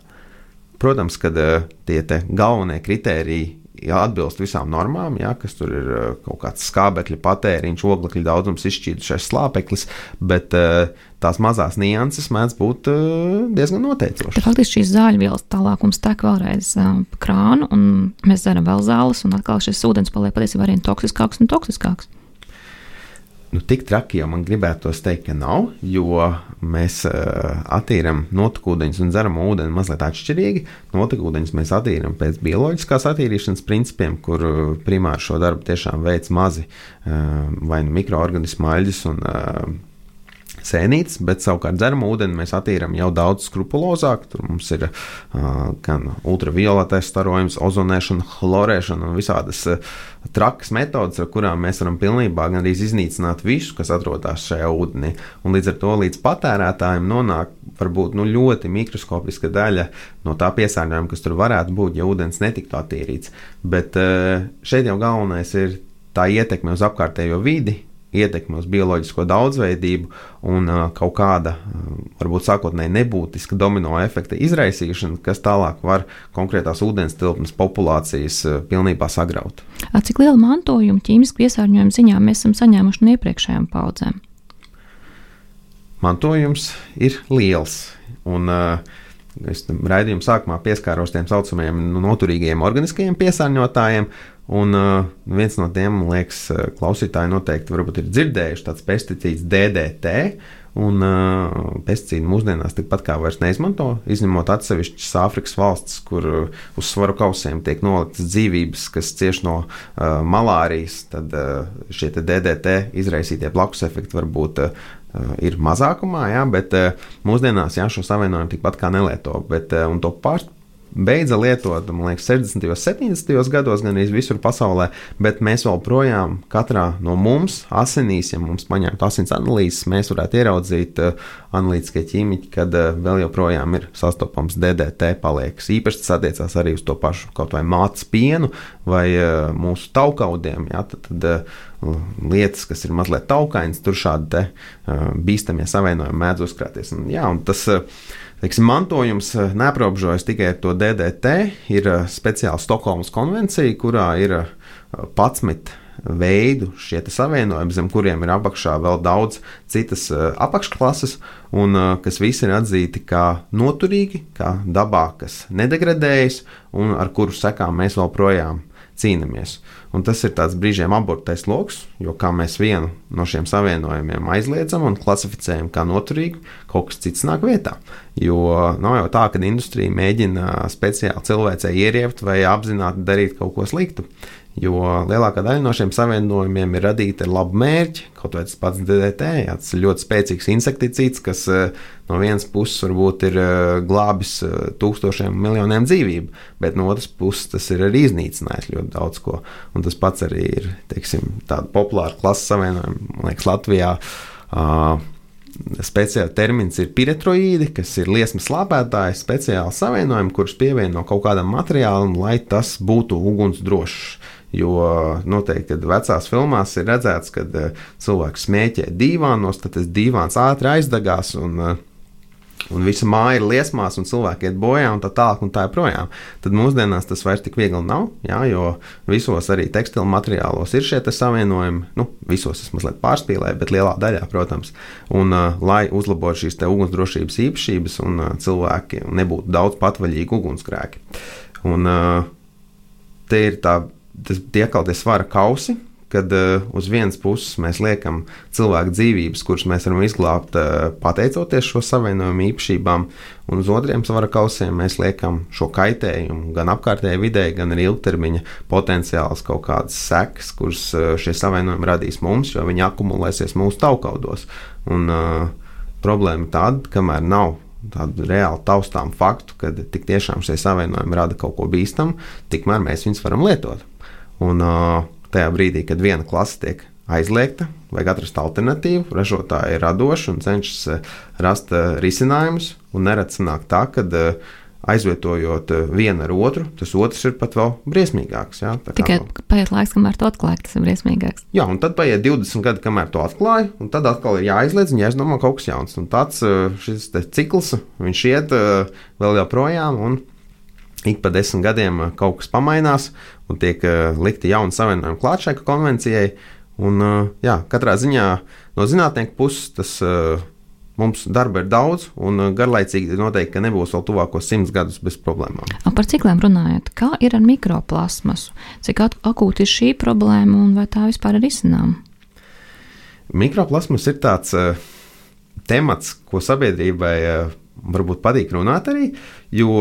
Speaker 4: Protams, ka tie galvenie kritēriji ja atbilst visām normām, ja, kas tur ir eh, kaut kāds skābekļa patēriņš, oglekļa daudzums, izšķīdušais slāpeklis, bet uh, tās mazās nianses mēdz būt uh, diezgan noteicošas.
Speaker 3: Faktiski šīs zāļu vielas tālākums tek vēlreiz pa krānu, un mēs dzeram vēl zāles, un atkal šis ūdens paliek patiesībā arvien toksiskāks un toksiskāks.
Speaker 4: Nu, tik traki jau man gribētos teikt, ka nav, jo mēs uh, attīrām notekūdeņus un dzeram ūdeni mazliet atšķirīgi. Notekūdeņus mēs attīrām pēc bioloģiskās attīrīšanas principiem, kur primāri šo darbu tiešām veids mazi uh, vai nu mikroorganismu aļģis un uh, sēnītes, bet savukārt dzeramu ūdeni mēs attīrām jau daudz skrupulozāk. Tur mums ir uh, gan ultravioletais starojums, ozonēšana, chlorēšana un visādas uh, trakas metodas, ar kurām mēs varam pilnībā arī iznīcināt visu, kas atrodas šajā ūdenī. Un līdz ar to līdz patērētājiem nonāk varbūt nu, ļoti mikroskopiska daļa no tā piesārņojuma, kas tur varētu būt, ja ūdens netiktu attīrīts. Bet šeit jau galvenais ir tā ietekme uz apkārtējo vidi, ietekme uz bioloģisko daudzveidību un uh, kaut kāda, uh, varbūt sākotnēji nebūtiska domino efekta izraisīšana, kas tālāk var konkrētās ūdens tilpnes populācijas uh, pilnībā sagraut.
Speaker 3: Cik lielu mantojumu ķīmisku piesārņojumu ziņā mēs esam saņēmuši no iepriekšējām paudzēm?
Speaker 4: Mantojums ir liels. Un, uh, Es raidījuma sākumā pieskāros tiem saucamajiem noturīgiem organiskajiem piesārņotājiem, Un uh, viens no tiem, man liekas, uh, klausītāji noteikti ir dzirdējuši tāds pesticīds DDT. Un uh, pesticīdi mūsdienās tikpat kā vairs neizmanto, izņemot atsevišķas Āfrikas valstis, kur uh, uz svaru kausiem tiek noliktas dzīvības, kas cieš no uh, malārijas. Tad uh, šie DDT izraisītie blakus efekti varbūt uh, ir mazākumā, jā, bet uh, mūsdienās jā, šo savienojumu tikpat kā nelieto. Bet, uh, un to pār, beidza lietot, man liekas, 60. un 70. gados, gan arī visur pasaulē, bet mēs joprojām, katrā no mums, asinīs, ja mums paņemtu asins analīzes, mēs varētu ieraudzīt uh, analītiskie ķīmiķi, kad uh, vēl joprojām ir sastopams DDT paliekas. Īpaši tas attiecās arī uz to pašu kaut vai mātes pienu vai uh, mūsu taukaudiem. Ja, tad, tad, Lietas, kas ir mazliet taukainas, tur šādi te, bīstamie savienojumi mēdz uzkrāties. Un, jā, un tas, uh, Teiksim, mantojums eh, neaprobežojas tikai ar to DDT. Ir eh, speciāla Stokholmas konvencija, kurā ir 11 eh, veidu šie savienojumi, zem kuriem ir apakšā vēl daudz citas apakšklases, un kas visi ir atzīti kā noturīgi, kā dabā, kas nedegradējas un ar kuru sekām mēs vēl projām cīnāmies. Un tas ir tāds brīžiem abortais lokus, jo kā mēs vienu no šiem savienojumiem aizliedzam un klasificējam kā noturīgu, kaut kas cits nāk vietā. Jo nav jau tā, ka industrija mēģina speciāli cilvēcei ieriept vai apzināti darīt kaut ko sliktu. Jo lielākā daļa no šiem savienojumiem ir radīta ar labu mērķi. Kaut vai tas pats DDT, jā, tas ir ļoti spēcīgs insekticīds, kas eh, no vienas puses varbūt ir eh, glābis eh, tūkstošiem, miljoniem dzīvību, bet no otras puses tas ir arī iznīcinājis ļoti daudz ko. Un tas pats arī ir teiksim, tāda populāra klases savienojuma, man liekas, Latvijā. Uh, speciāli termins ir piretroīdi, kas ir liesmas slāpētāji, speciāli savienojumi, kurus pievieno kaut kādam materiālam, lai tas būtu ugunsdrošs. Jo noteikti, kad vecās filmās ir redzēts, kad cilvēks smēķē dīvānos, tad tas dīvāns ātri aizdegās un uh, un visa māja ir liesmās, un cilvēki iet bojā, un tā tālāk, un tā joprojām. Tad mūsdienās tas vairs tik viegli nav, jā, jo visos arī tekstilu materiālos ir šie savienojumi. Nu, visos es mazliet pārspīlēju, bet lielā daļā, protams. Un, uh, lai uzlabotu šīs ugunsdrošības īpašības, un uh, cilvēki nebūtu daudz patvaļīgi ugunsgrēki. Un, uh, te ir tā, tas, tie atkal tie svara kausi, kad uh, uz vienas puses mēs liekam cilvēku dzīvības, kuras mēs varam izglābt uh, pateicoties šo savienojumu īpašībām, un uz otriem svara kausiem mēs liekam šo kaitējumu gan apkārtējai videi, gan arī ilgtermiņa potenciāls kaut kādas sekas, kuras uh, šie savienojumi radīs mums, jo viņi akumulēsies mūsu taukaudos. Un, uh, problēma tāda, kamēr nav tādu reāli taustām faktu, ka tik tiešām šie savienojumi rada kaut ko bīstamu, tikmēr mēs viņus varam lietot. Un, tajā brīdī, kad viena klase tiek aizliegta, vajag atrast alternatīvu. Ražotāji ir radoši un cenšas rast risinājumus. Nerad sanāk tā, ka aizvietojot vienu ar otru, tas otrs ir pat vēl briesmīgāks. Jā,
Speaker 3: Tikai kā, paiet laiks, kamēr to atklāj, tas ir briesmīgāks.
Speaker 4: Jā, un tad paiet 20 gadi, kamēr to atklāj, un tad atkal ir jāizliedz un jāizdomā kaut kas jauns. Un tāds šis cikls, viņš iet vēl joprojām. Ik pa desmit gadiem kaut kas pamainās un tiek uh, likti jauni savienojumi klāt šai konvencijai. Un, uh, jā, katrā ziņā no zinātnieku puses tas mums darba ir daudz, un garlaicīgi noteikti, nebūs vēl tuvākos simts gadus bez problēmām.
Speaker 3: A, par cikliem runājot, kā ir ar mikroplasmasu? Cik akūti ir šī problēma un vai tā vispār ir izcināma?
Speaker 4: Mikroplasmas ir tāds uh, temats, ko sabiedrībai uh, varbūt patīk runāt arī, jo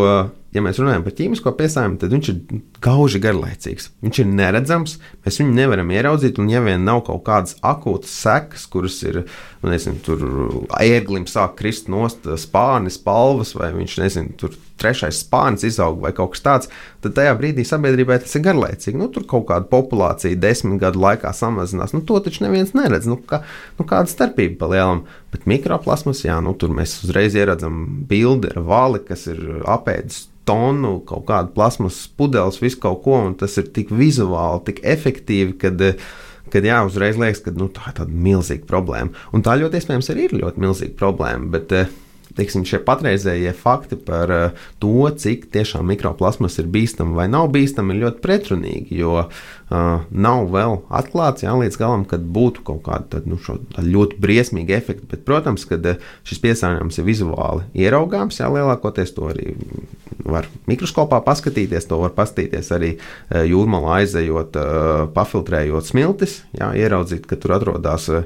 Speaker 4: ja mēs runājam par ķīmisko piesāņojumu, tad viņš ir gauži garlaicīgs. Viņš ir neredzams, mēs viņu nevaram ieraudzīt, un ja vien nav kaut kādas akūtas sekas, kuras ir, nu, nezinu, tur ērglim sāk krist nost spārnis, palvas, vai viņš, nezinu, tur trešais spārnis izaug vai kaut kas tāds, tad tajā brīdī sabiedrībai tas ir garlaicīgi. Nu, tur kaut kāda populācija desmit gadu laikā samazinās. Nu, to taču neviens neredz. Nu, kā, nu, kāda starpība pa lielam? Bet mikroplasmas, jā, nu, tur mēs uzreiz ieredzam bildi ar vali, kas ir apēdis tonu, kaut kādu plasmas pudeles, visu kaut ko, un tas ir tik vizuāli, tik efektīvi, kad, kad jā, uzreiz liekas, ka nu, tā ir tāda milzīga problēma. Un tā ļoti iespējams arī ir ļoti milzīga problēma. Bet, uh, teiksim, šie patreizējie fakti par uh, to, cik tiešām mikroplasmas ir bīstama vai nav bīstama, ir ļoti pretrunīgi. Jo uh, nav vēl atklāts jā, līdz galam, kad būtu kaut kāda nu, ļoti briesmīga efekta. Bet, protams, ka uh, šis piesārņojums ir vizuāli ieraugāms, jā, lielākoties to arī var mikroskopā paskatīties, to var paskatīties arī uh, jūrmalā aizejot, uh, pafiltrējot smiltis, jā, ieraudzīt, ka tur atrodas uh,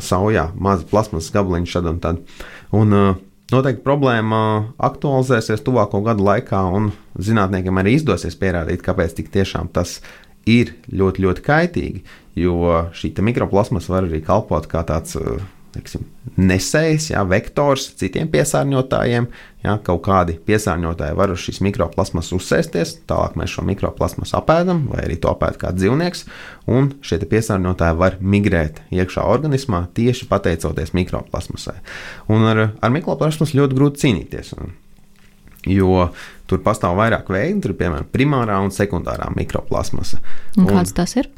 Speaker 4: saujā mazi plasmas gabaliņi šad un tad. Un, uh, Noteikti problēma aktualizēsies tuvāko gadu laikā, un zinātniekiem arī izdosies pierādīt, kāpēc tiešām tas ir ļoti, ļoti kaitīgi. Jo šī mikroplasmas var arī kalpot kā tāds teiksim, nesējs, jā, vektors citiem piesārņotājiem. Jā, kaut kādi piesārņotāji var uz šīs mikroplasmas uzsēsties, tālāk mēs šo mikroplasmas apēdam, vai arī to apēd kāds dzīvnieks, un šie piesārņotāji var migrēt iekšā organismā tieši pateicoties mikroplasmasai. Un ar, ar mikroplasmasu ļoti grūti cīnīties. Jo tur pastāv vairāk veidu, tur piemēram primārā un sekundārā mikroplasmasa.
Speaker 3: Un kāds un, tas ir?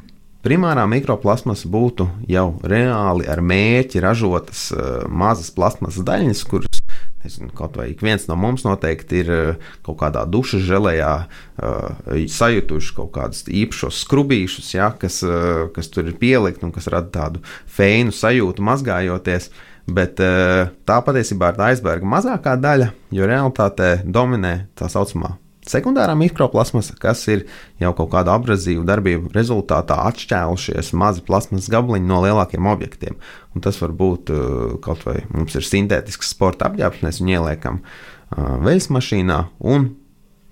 Speaker 4: Primārā mikroplasmas būtu jau reāli ar mērķi ražotas uh, mazas plasmasas daļiņas, kuras nezinu, kaut vai viens no mums noteikti ir uh, kaut kādā dušas žēlējā uh, sajutuši kaut kādus īpašos skrubīšus, ja, kas, uh, kas tur ir pielikt un kas rada tādu feinu sajūtu mazgājoties. Bet uh, tā patiesībā ir tā aizbērga mazākā daļa, jo realitātē dominē tā saucamā Sekundārā mikroplasmasa, kas ir jau kaut kāda abrazīva darbība rezultātā atšķēlušies mazi plasmas gabaliņi no lielākiem objektiem. Un tas var būt uh, kaut vai mums ir sintētisks sporta apģērbs, mēs viņu ieliekam uh, veļas mašīnā un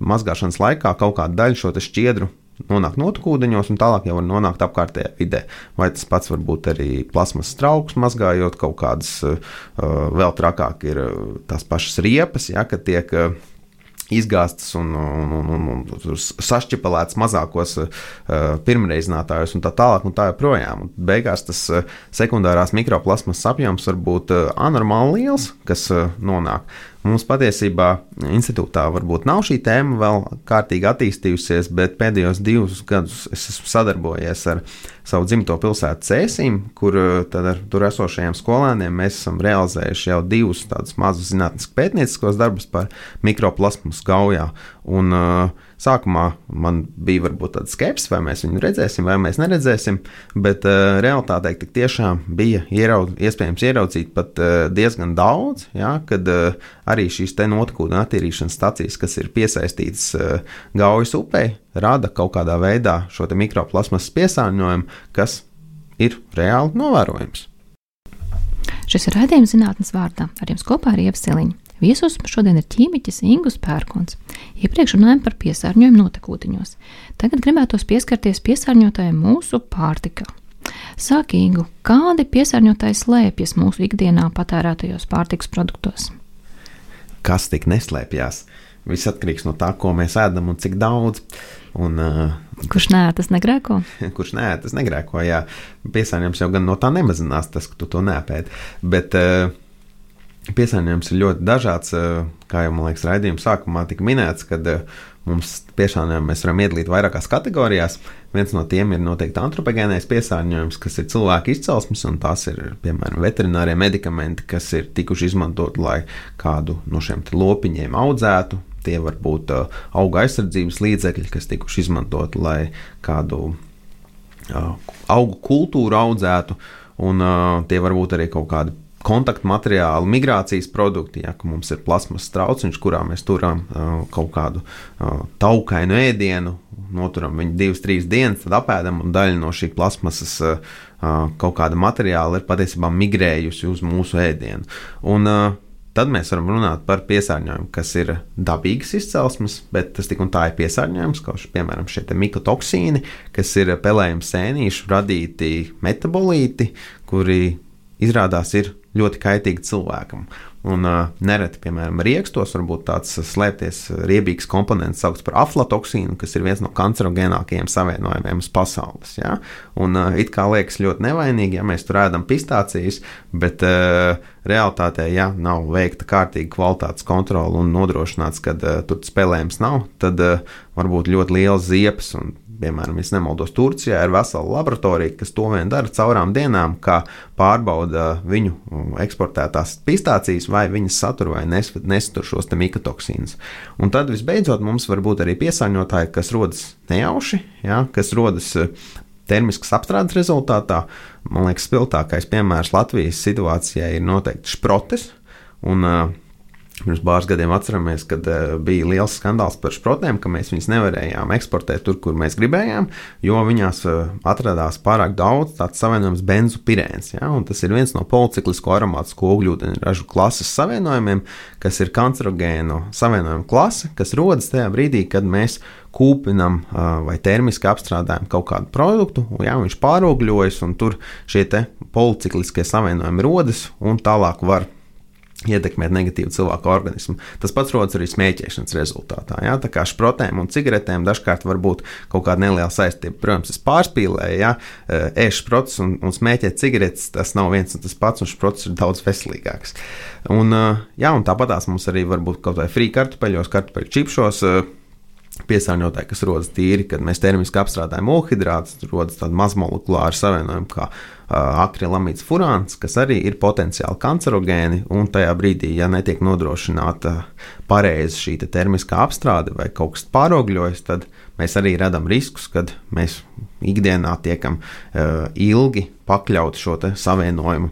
Speaker 4: mazgāšanas laikā kaut kāda daļa šo šķiedru nonāk notekūdeņos, un tālāk jau var nonākt apkārtējā vidē. Vai tas pats var būt arī plasmas trauks, mazgājot kaut kādas, uh, vēl trakāk ir tās pašas riepas, ja, kad tiek uh, izgāztas un, un, un, un, un sašķipelētas mazākos uh, pirmreizinātājus un tā tālāk un tā joprojām. Un beigās tas uh, sekundārās mikroplasmas apjoms var būt uh, anormāli liels, kas uh, nonāk. Mums patiesībā institūtā varbūt nav šī tēma vēl kārtīgi attīstījusies, bet pēdējos divus gadus es esmu sadarbojies ar savu dzimto pilsētu Cēsīm, kur tad ar tur esošajiem skolēniem mēs esam realizējuši jau divus tādus mazus zinātniskus pētnieciskos darbus par mikroplasmas gaujā. Un, uh, Sākumā man bija varbūt tāda skepse, vai mēs viņu redzēsim, vai mēs neredzēsim, bet uh, realitātē tiešām bija ieraud, iespējams ieraudzīt pat uh, diezgan daudz, ja, kad uh, arī šīs te notekūdens attīrīšanas stacijas, kas ir piesaistītas uh, Gaujas upē, rada kaut kādā veidā šo mikroplasmas piesārņojumu, kas ir reāli novērojams.
Speaker 3: Šis ir raidījums zinātnes vārdā. Ar jums kopā ir Ieva Siliņa. Viesos šodien ir ķīmiķis Ingus Pērkons. Iepriekš runājām par piesārņojumu notekūtiņos. Tagad gribētos pieskarties piesārņotājiem mūsu pārtikā. Sāk Ingu, kādi piesārņotāji slēpjas mūsu ikdienā patērētajos pārtikas produktos?
Speaker 4: Kas tik neslēpjas? Viss atkarīgs no tā, ko mēs ēdam un cik daudz. Un, uh,
Speaker 3: kurš nē, tas negrēko? [laughs]
Speaker 4: kurš nē, tas negrēko. Jā, piesārņojums jau gan no tā nemazinās, tas, ka tu to nepēdi. Bet uh, Piesārņojums ir ļoti dažāds. Eh, kā jau man liekas, raidījuma sākumā tika minēts, kad eh, mums piesārņojumu mēs varam iedalīt vairākās kategorijās. Viens no tiem ir noteikti antropogēnais piesārņojums, kas ir cilvēka izcelsmes, un tās ir piemēram veterinārie medikamenti, kas ir tikuši izmantoti, lai kādu no šiem lopiņiem audzētu. Tie var būt uh, auga aizsardzības līdzekļi, kas tikuši izmantoti, lai kādu augu kultūru audzētu, un uh, tie var būt arī kaut kādi kontaktmateriālu, migrācijas produkti, ja mums ir plasmas trauciņš, kurā mēs turam uh, kaut kādu uh, taukainu ēdienu, noturam viņu divas, trīs dienas, tad apēdam, un daļa no šī plasmasas uh, kaut kāda materiāla ir patiesībā migrējusi uz mūsu ēdienu. Un, uh, Tad mēs varam runāt par piesārņojumu, kas ir dabīgas izcelsmes, bet tas tik un tā ir piesārņojums, kā piemēram šie mikotoksīni, kas ir pelējuma sēnīšu radīti metabolīti, kuri izrādās ir ļoti kaitīgi cilvēkam. Un uh, nereti, piemēram, rīkstos var būt tāds slēpties riebīgs komponents, saukts par aflatoksīnu, kas ir viens no kancerogēnākajiem savienojumiem uz pasaules. Ja? Un uh, it kā liekas ļoti nevainīgi, ja mēs tur ēdam pistācijas, bet uh, realitātē, ja nav veikta kārtīga kvalitātes kontrole un nodrošināts, ka uh, tur spēlējums nav, tad uh, var būt ļoti liels ziepes un piemēram, ja nemaldos, Turcijā ir vesela laboratorija, kas to vien dara caurām dienām, kā pārbauda viņu um, eksportētās pistācijas, vai viņas satur vai nesatur šos mikotoksīnus. Un tad visbeidzot mums var būt arī piesārņotāji, kas rodas nejauši, ja, kas rodas uh, termiskas apstrādes rezultātā. Man liekas, spilgtākais piemērs Latvijas situācijai ir noteikti šprotes. Un, uh, Pirms pāris gadiem atceramies, kad uh, bija liels skandāls par šprotēm, ka mēs viņus nevarējām eksportēt tur, kur mēs gribējām, jo viņās uh, atradās pārāk daudz tāds savienojums benzopirēns. Ja? Tas ir viens no policiklisko aromātu ogļūdeņražu klases savienojumiem, kas ir kancerogēnu savienojumu klase, kas rodas tajā brīdī, kad mēs kūpinam uh, vai termiski apstrādājam kaut kādu produktu, un jā, viņš pārogļojas, un tur šie policikliskie savienojumi rodas, un tālāk var ietekmēt negatīvu cilvēku organismu. Tas pats rodas arī smēķēšanas rezultātā. Ja? Tā kā šprotēm un cigaretēm dažkārt var būt kaut kāda neliela saistība. Protams, es pārspīlēju, ja ēst šprots un, un smēķēt cigaretes, tas nav viens un tas pats, un šprots ir daudz veselīgāks. Un, jā, un tāpatās mums arī var būt kaut vai frī kartupeļos, kartupeļu čipšos piesārņotāji, kas rodas tīri, kad mēs termiski apstrādājam olhidrātus, rodas tāda mazmolekulāra savienojuma kā akrilamīds furāns, kas arī ir potenciāli kancerogēni, un tajā brīdī, ja netiek nodrošināta pareizi šī te termiskā apstrāde vai kaut kas pārogļojas, tad mēs arī radām riskus, kad mēs ikdienā tiekam uh, ilgi pakļauti šo savienojumu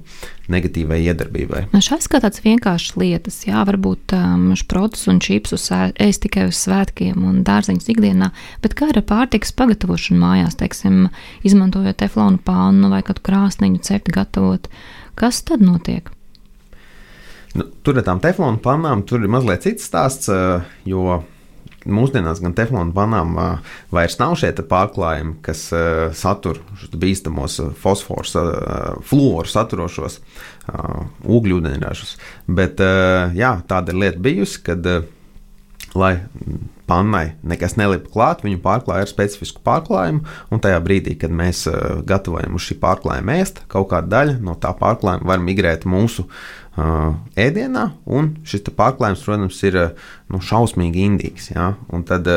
Speaker 4: negatīvai iedarbībai.
Speaker 3: Nu, šis kā tāds vienkāršs lietas, jā, varbūt um, šprotus un čipsus ēst tikai uz svētkiem un dārzeņus ikdienā, bet kā ar pārtikas pagatavošanu mājās, teiksim, izmantojot teflonu pānu vai kādu krāsniņu cepti gatavot, kas tad notiek?
Speaker 4: Nu, tur ar tām teflonu pannām tur ir mazliet cits stāsts, jo mūsdienās gan teflona panām uh, vairs nav šie pārklājumi, kas satur bīstamos fosforu, uh, fluoru saturošos ugļūdeņražus. Bet jā, tāda ir lieta bijusi, kad lai pannai nekas nelipa klāt, viņu pārklāja ar specifisku pārklājumu, un tajā brīdī, kad mēs gatavojam uz šī pārklājuma ēst, kaut kāda daļa no tā pārklājuma var migrēt mūsu uh, ēdienā, un šis pārklājums, protams, ir nu, šausmīgi indīgs. Ja? Un tad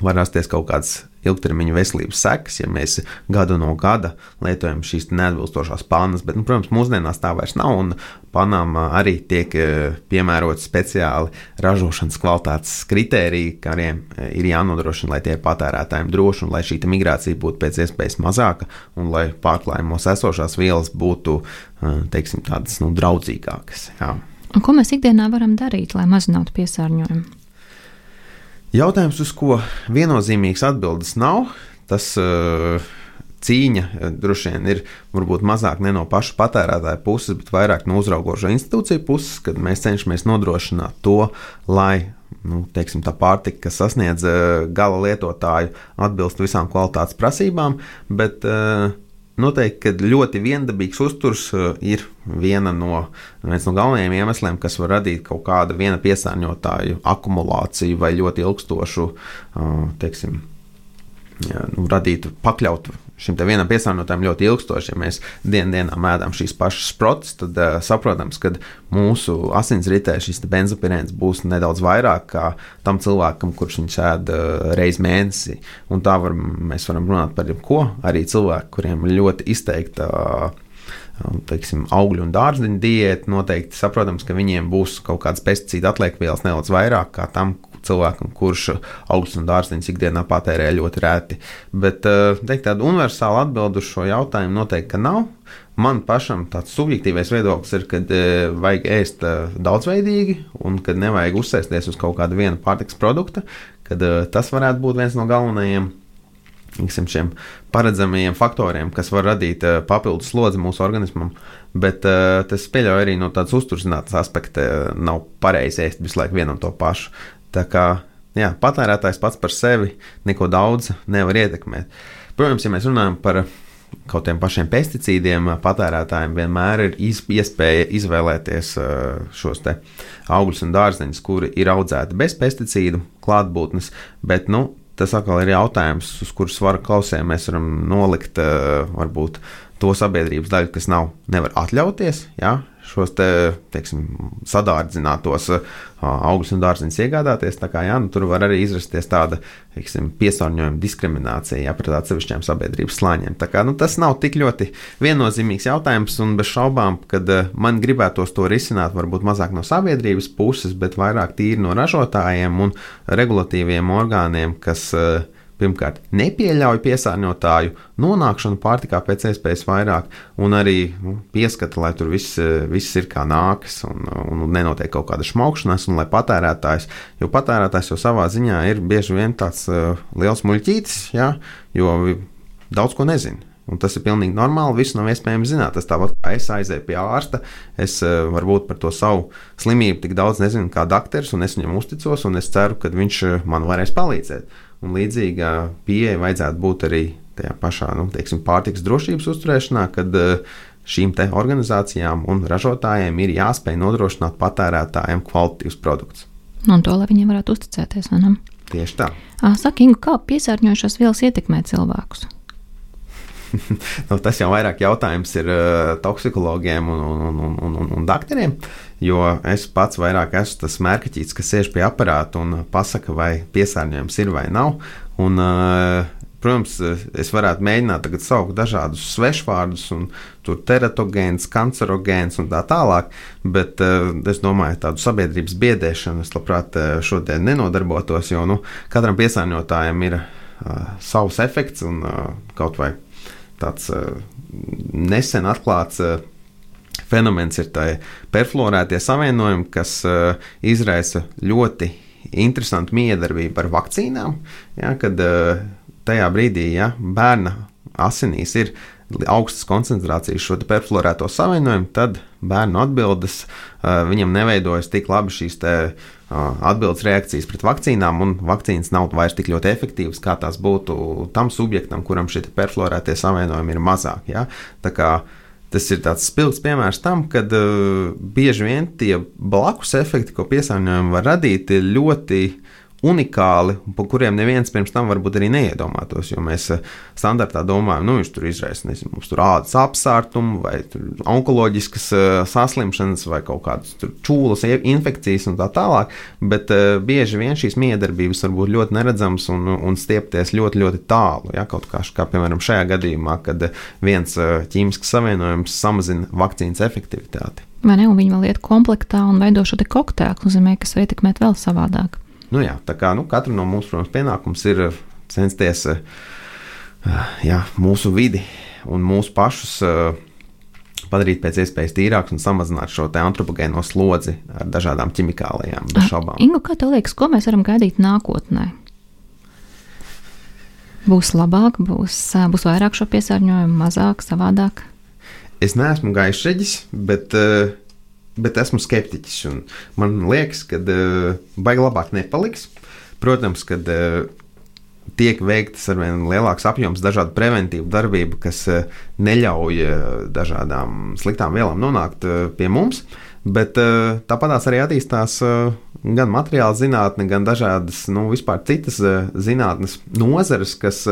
Speaker 4: var rasties kaut kāds ilgtermiņa veselības sekas, ja mēs gadu no gada lietojam šīs neatbilstošās pannas. Bet, nu, protams, mūsdienās tā vairs nav, un panām arī tiek piemēroti speciāli ražošanas kvalitātes kritēriji, kuriem ir jānodrošina, lai tie ir patērētājiem droši un lai šī migrācija būtu pēc iespējas mazāka un lai pārklājumos esošās vielas būtu teiksim, tādas nu, draudzīgākas. Jā.
Speaker 3: Un ko mēs ikdienā varam darīt, lai mazinātu piesārņojumu?
Speaker 4: Jautājums, uz ko viennozīmīgas atbildes nav, tas uh, cīņa uh, droši vien ir varbūt mazāk ne no paša patērētāja puses, bet vairāk no uzraugošo institūciju puses, kad mēs cenšamies nodrošināt to, lai nu, teiksim, tā pārtika, kas sasniedz uh, gala lietotāju, atbilst visām kvalitātes prasībām. Bet, uh, Noteikti, ka ļoti viendabīgs uzturs uh, ir viena no, viens no galvenajiem iemesliem, kas var radīt kaut kādu viena piesārņotāju akumulāciju vai ļoti ilgstošu, uh, teiksim, ja, nu, radītu, pakļautu šim vienam piesārņotājam ļoti ilgstoši. Ja mēs dienas dienā mēdām šīs pašas sprotas, tad uh, saprotams, ka mūsu asinsritē šis benzopirēns būs nedaudz vairāk kā tam cilvēkam, kurš viņu ēd uh, reizes mēnesī. Un tā var, mēs varam runāt par jebko. Arī cilvēki, kuriem ļoti izteikta. Uh, teiksim, augļu un dārziņu diēta, noteikti saprotams, ka viņiem būs kaut kādas pesticīdu atliekvielas nedaudz vairāk kā tam, cilvēkam, kurš augstus un dārziņus ikdienā patērē ļoti rēti. Bet eh, teikt, tāda universāla atbilde uz šo jautājumu noteikti nav. Man pašam tāds subjektīvais viedoklis ir, ka e, vajag ēst e, daudzveidīgi un ka nevajag uzsēsties uz kaut kāda viena pārtiks produkta, kad tas varētu būt viens no galvenajiem tiksim, šiem paredzamajiem faktoriem, kas var radīt uh, papildus slodzi mūsu organismam. Bet uh, tas pieļauj arī no tādas uzturzinātnes aspekta, uh, nav pareizi ēst visu laiku vienu un to pašu. Tā kā jā, patērētājs pats par sevi neko daudz nevar ietekmēt. Protams, ja mēs runājam par kaut kādiem pašiem pesticīdiem, patērētājiem vienmēr ir iespēja izvēlēties šos augļus un dārzeņus, kuri ir audzēti bez pesticīdu klātbūtnes. Bet nu, tas atkal ir jautājums, uz kuras svara klausēm mēs varam nolikt varbūt to sabiedrības daļu, kas nav, nevar atļauties. Ja? šos te, teiksim, sadārdzinātos augļus un dārziņus iegādāties. Kā, jā, nu, tur var arī izrasties tāda teiksim, piesārņojuma diskriminācija jā, pret atsevišķiem sabiedrības slāņiem. Kā, nu, tas nav tik ļoti viennozīmīgs jautājums, un bez šaubām, kad man gribētos to risināt, varbūt mazāk no sabiedrības puses, bet vairāk tīri no ražotājiem un regulatīviem orgāniem, kas uh, pirmkārt nepieļauj piesārņotāju nonākšanu pārtikā pēc iespējas vairāk, un arī nu, pieskata, lai tur viss, viss ir kā nākas, un, un nenotiek kaut kāda šmaukšanās, un lai patērētājs, jo patērētājs jau savā ziņā ir bieži vien tāds uh, liels muļķītis, ja, jo daudz ko nezina. Un tas ir pilnīgi normāli. Visu nav iespējams zināt. Tas tāpat kā es aizēju pie ārsta. Es uh, varbūt par to savu slimību tik daudz nezinu kā doktors, un es viņam uzticos, un es ceru, ka viņš man varēs palīdzēt. Un līdzīga pieeja vajadzētu būt arī tajā pašā nu, teiksim, pārtiks drošības uzturēšanā, kad eh, šīm organizācijām un ražotājiem ir jāspēj nodrošināt patērētājiem kvalitatīvs produkts.
Speaker 3: Nu, un to, lai viņiem varētu uzticēties, vai ne?
Speaker 4: Tieši tā.
Speaker 3: Saka, Ingu, kā piesārņojušās vielas ietekmē cilvēkus? [laughs]
Speaker 4: nu, tas jau vairāk jautājums ir uh, toksikologiem un, un, un, un, un, un doktoriem. Jo es pats vairāk esmu tas mērķis, kas sēž pie aparāta un pasaka, vai piesārņojums ir vai nav. Un, uh, Protams, es varētu mēģināt saukt dažādus svešvārdus, un tur teratogēns, kancerogēns un tā tālāk, bet uh, es domāju, tādu sabiedrības biedēšanu es labprāt šodien nenodarbotos, jo nu, katram piesārņotājam ir uh, savs efekts un uh, kaut vai tāds uh, nesen atklāts uh, fenomens ir tie perfluorētie savienojumi, kas uh, izraisa ļoti interesantu miedarbību ar vakcīnām. Ja, kad uh, tajā brīdī ja, bērna asinīs ir augstas koncentrācijas šo perfluorēto savienojumu, tad bērnu atbildes uh, viņam neveidojas tik labi šīs uh, atbildes reakcijas pret vakcīnām, un vakcīnas nav vairs tik ļoti efektīvas, kā tās būtu tam subjektam, kuram šie perfluorētie savienojumi ir mazāk. Ja? Tā kā tas ir tāds spilgts piemērs tam, ka uh, bieži vien tie blakus efekti, ko piesārņojumi var radīt, ir ļoti unikāli, par kuriem neviens pirms tam varbūt arī neiedomātos. Jo mēs eh, standartā domājam, nu, viņš tur izraisa, nezinu, mums tur ādas apsārtumu, vai onkoloģiskas uh, saslimšanas, vai kaut kādas čūlas infekcijas un tā tālāk. Bet uh, bieži vien šīs miedarbības var būt ļoti neredzamas un, un stiepties ļoti, ļoti tālu. Ja? Kaut kā, kā piemēram šajā gadījumā, kad viens ķīmisks savienojums samazina vakcīnas efektivitāti.
Speaker 3: Vai ne? Un viņi vēl iet komplektā un veido šo kokteili, kas nozīmē, kas var ietekmēt vēl savādāk.
Speaker 4: Nu, jā, tā kā nu, katram no mums, protams, pienākums ir eh, censties eh, jā, mūsu vidi un mūsu pašus eh, padarīt pēc iespējas tīrākus un samazināt šo antropogēno slodzi ar dažādām ķimikālijām. Bez šaubām.
Speaker 3: Ingu, kā tev liekas, ko mēs varam gaidīt nākotnē? Būs labāk, būs, būs vairāk šo piesārņojumu, mazāk, savādāk.
Speaker 4: Es neesmu gaišreģis, bet uh, bet esmu skeptiķis. Man liekas, ka uh, baigi labāk nepaliks. Protams, ka uh, tiek veiktas ar vien lielāks apjoms dažādu preventīvu darbību, kas uh, neļauj uh, dažādām sliktām vielām nonākt uh, pie mums. Bet uh, tāpatās arī attīstās uh, gan materiāla zinātne, gan dažādas nu, citas uh, zinātnes nozares, kas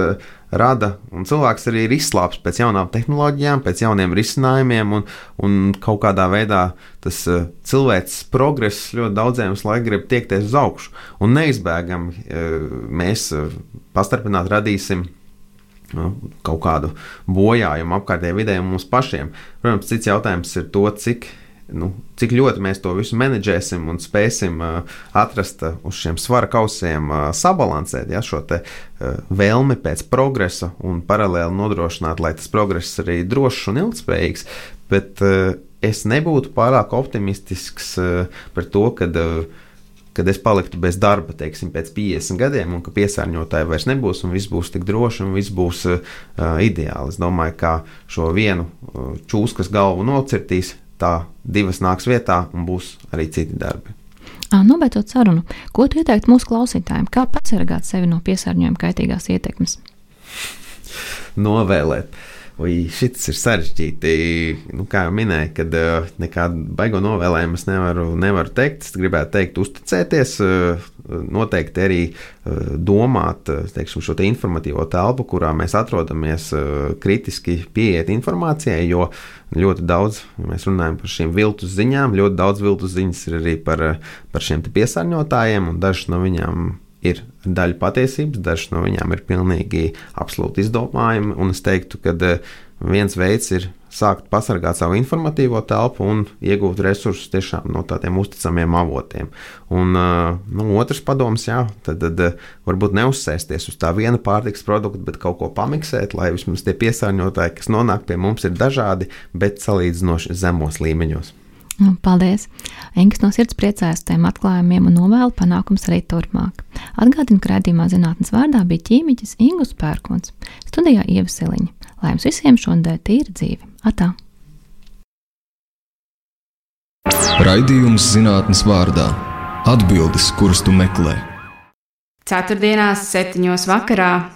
Speaker 4: rada, un cilvēks arī ir izslāpis pēc jaunām tehnoloģijām, pēc jauniem risinājumiem, un, un kaut kādā veidā tas cilvēks progress ļoti daudziem laikam grib tiekties uz augšu, un neizbēgami mēs uh, pastarpināt radīsim. Nu, kaut kādu bojājumu apkārtējai vidē mums pašiem. Protams, cits jautājums ir to, cik nu, cik ļoti mēs to visu menedžēsim un spēsim uh, atrast uh, uz šiem svara kausiem, uh, sabalansēt ja, šo te, vēlmi pēc progresa un paralēli nodrošināt, lai tas progress arī drošs un ilgspējīgs. Bet es nebūtu pārāk optimistisks par to, ka kad es paliktu bez darba, teiksim, pēc 50 gadiem, un ka piesārņotāji vairs nebūs, un viss būs tik droši, un viss būs uh, ideāli. Es domāju, ka šo vienu uh, čūskas galvu nocirtīs, tā divas nāks vietā un būs arī citi darbi.
Speaker 3: Nobeidzot sarunu, ko tu ieteiktu mūsu klausītājiem, kā pasargāt sevi no piesārņojuma kaitīgās ietekmes?
Speaker 4: Novēlēt. Ui, šis ir sarežģīti. Nu, kā jau minēju, kad uh, nekādu baigo novēlējumu es nevaru, nevaru teikt. Es gribētu teikt, uzticēties, uh, noteikti arī uh, domāt teiksim, šo te informatīvo telpu, kurā mēs atrodamies, kritiski pieiet informācijai, jo ļoti daudz, ja mēs runājam par šīm viltus ziņām, ļoti daudz viltus ziņas ir arī par, par šiem piesārņotājiem, un dažas no viņām ir daļa patiesības, dažas no viņām ir pilnīgi absolūti izdomājumi. Un es teiktu, ka eh, viens veids ir sākt pasargāt savu informatīvo telpu un iegūt resursus tiešām no tādiem uzticamiem avotiem. Un uh, nu, otrs padoms, jā, tad, tad uh, varbūt neuzsēsties uz tā viena pārtiks produkta, bet kaut ko pamiksēt, lai vismaz tie piesārņotāji, kas nonāk pie mums, ir dažādi, bet salīdzinoši zemos līmeņos.
Speaker 3: Nu, paldies! Engs no sirds priecājas tiem atklājumiem un novēlu panākums arī turpmāk. Atgādinu, ka redzījumā zinātnes vārdā bija ķīmiķis Ingus Pērkons, studijā Ieva Seliņa. Lai jums visiem šodien tīra dzīve! Atā!
Speaker 1: Raidījums zinātnes vārdā - atbildes, kuras tu meklē.
Speaker 2: Ceturtdienās, septiņos vakarā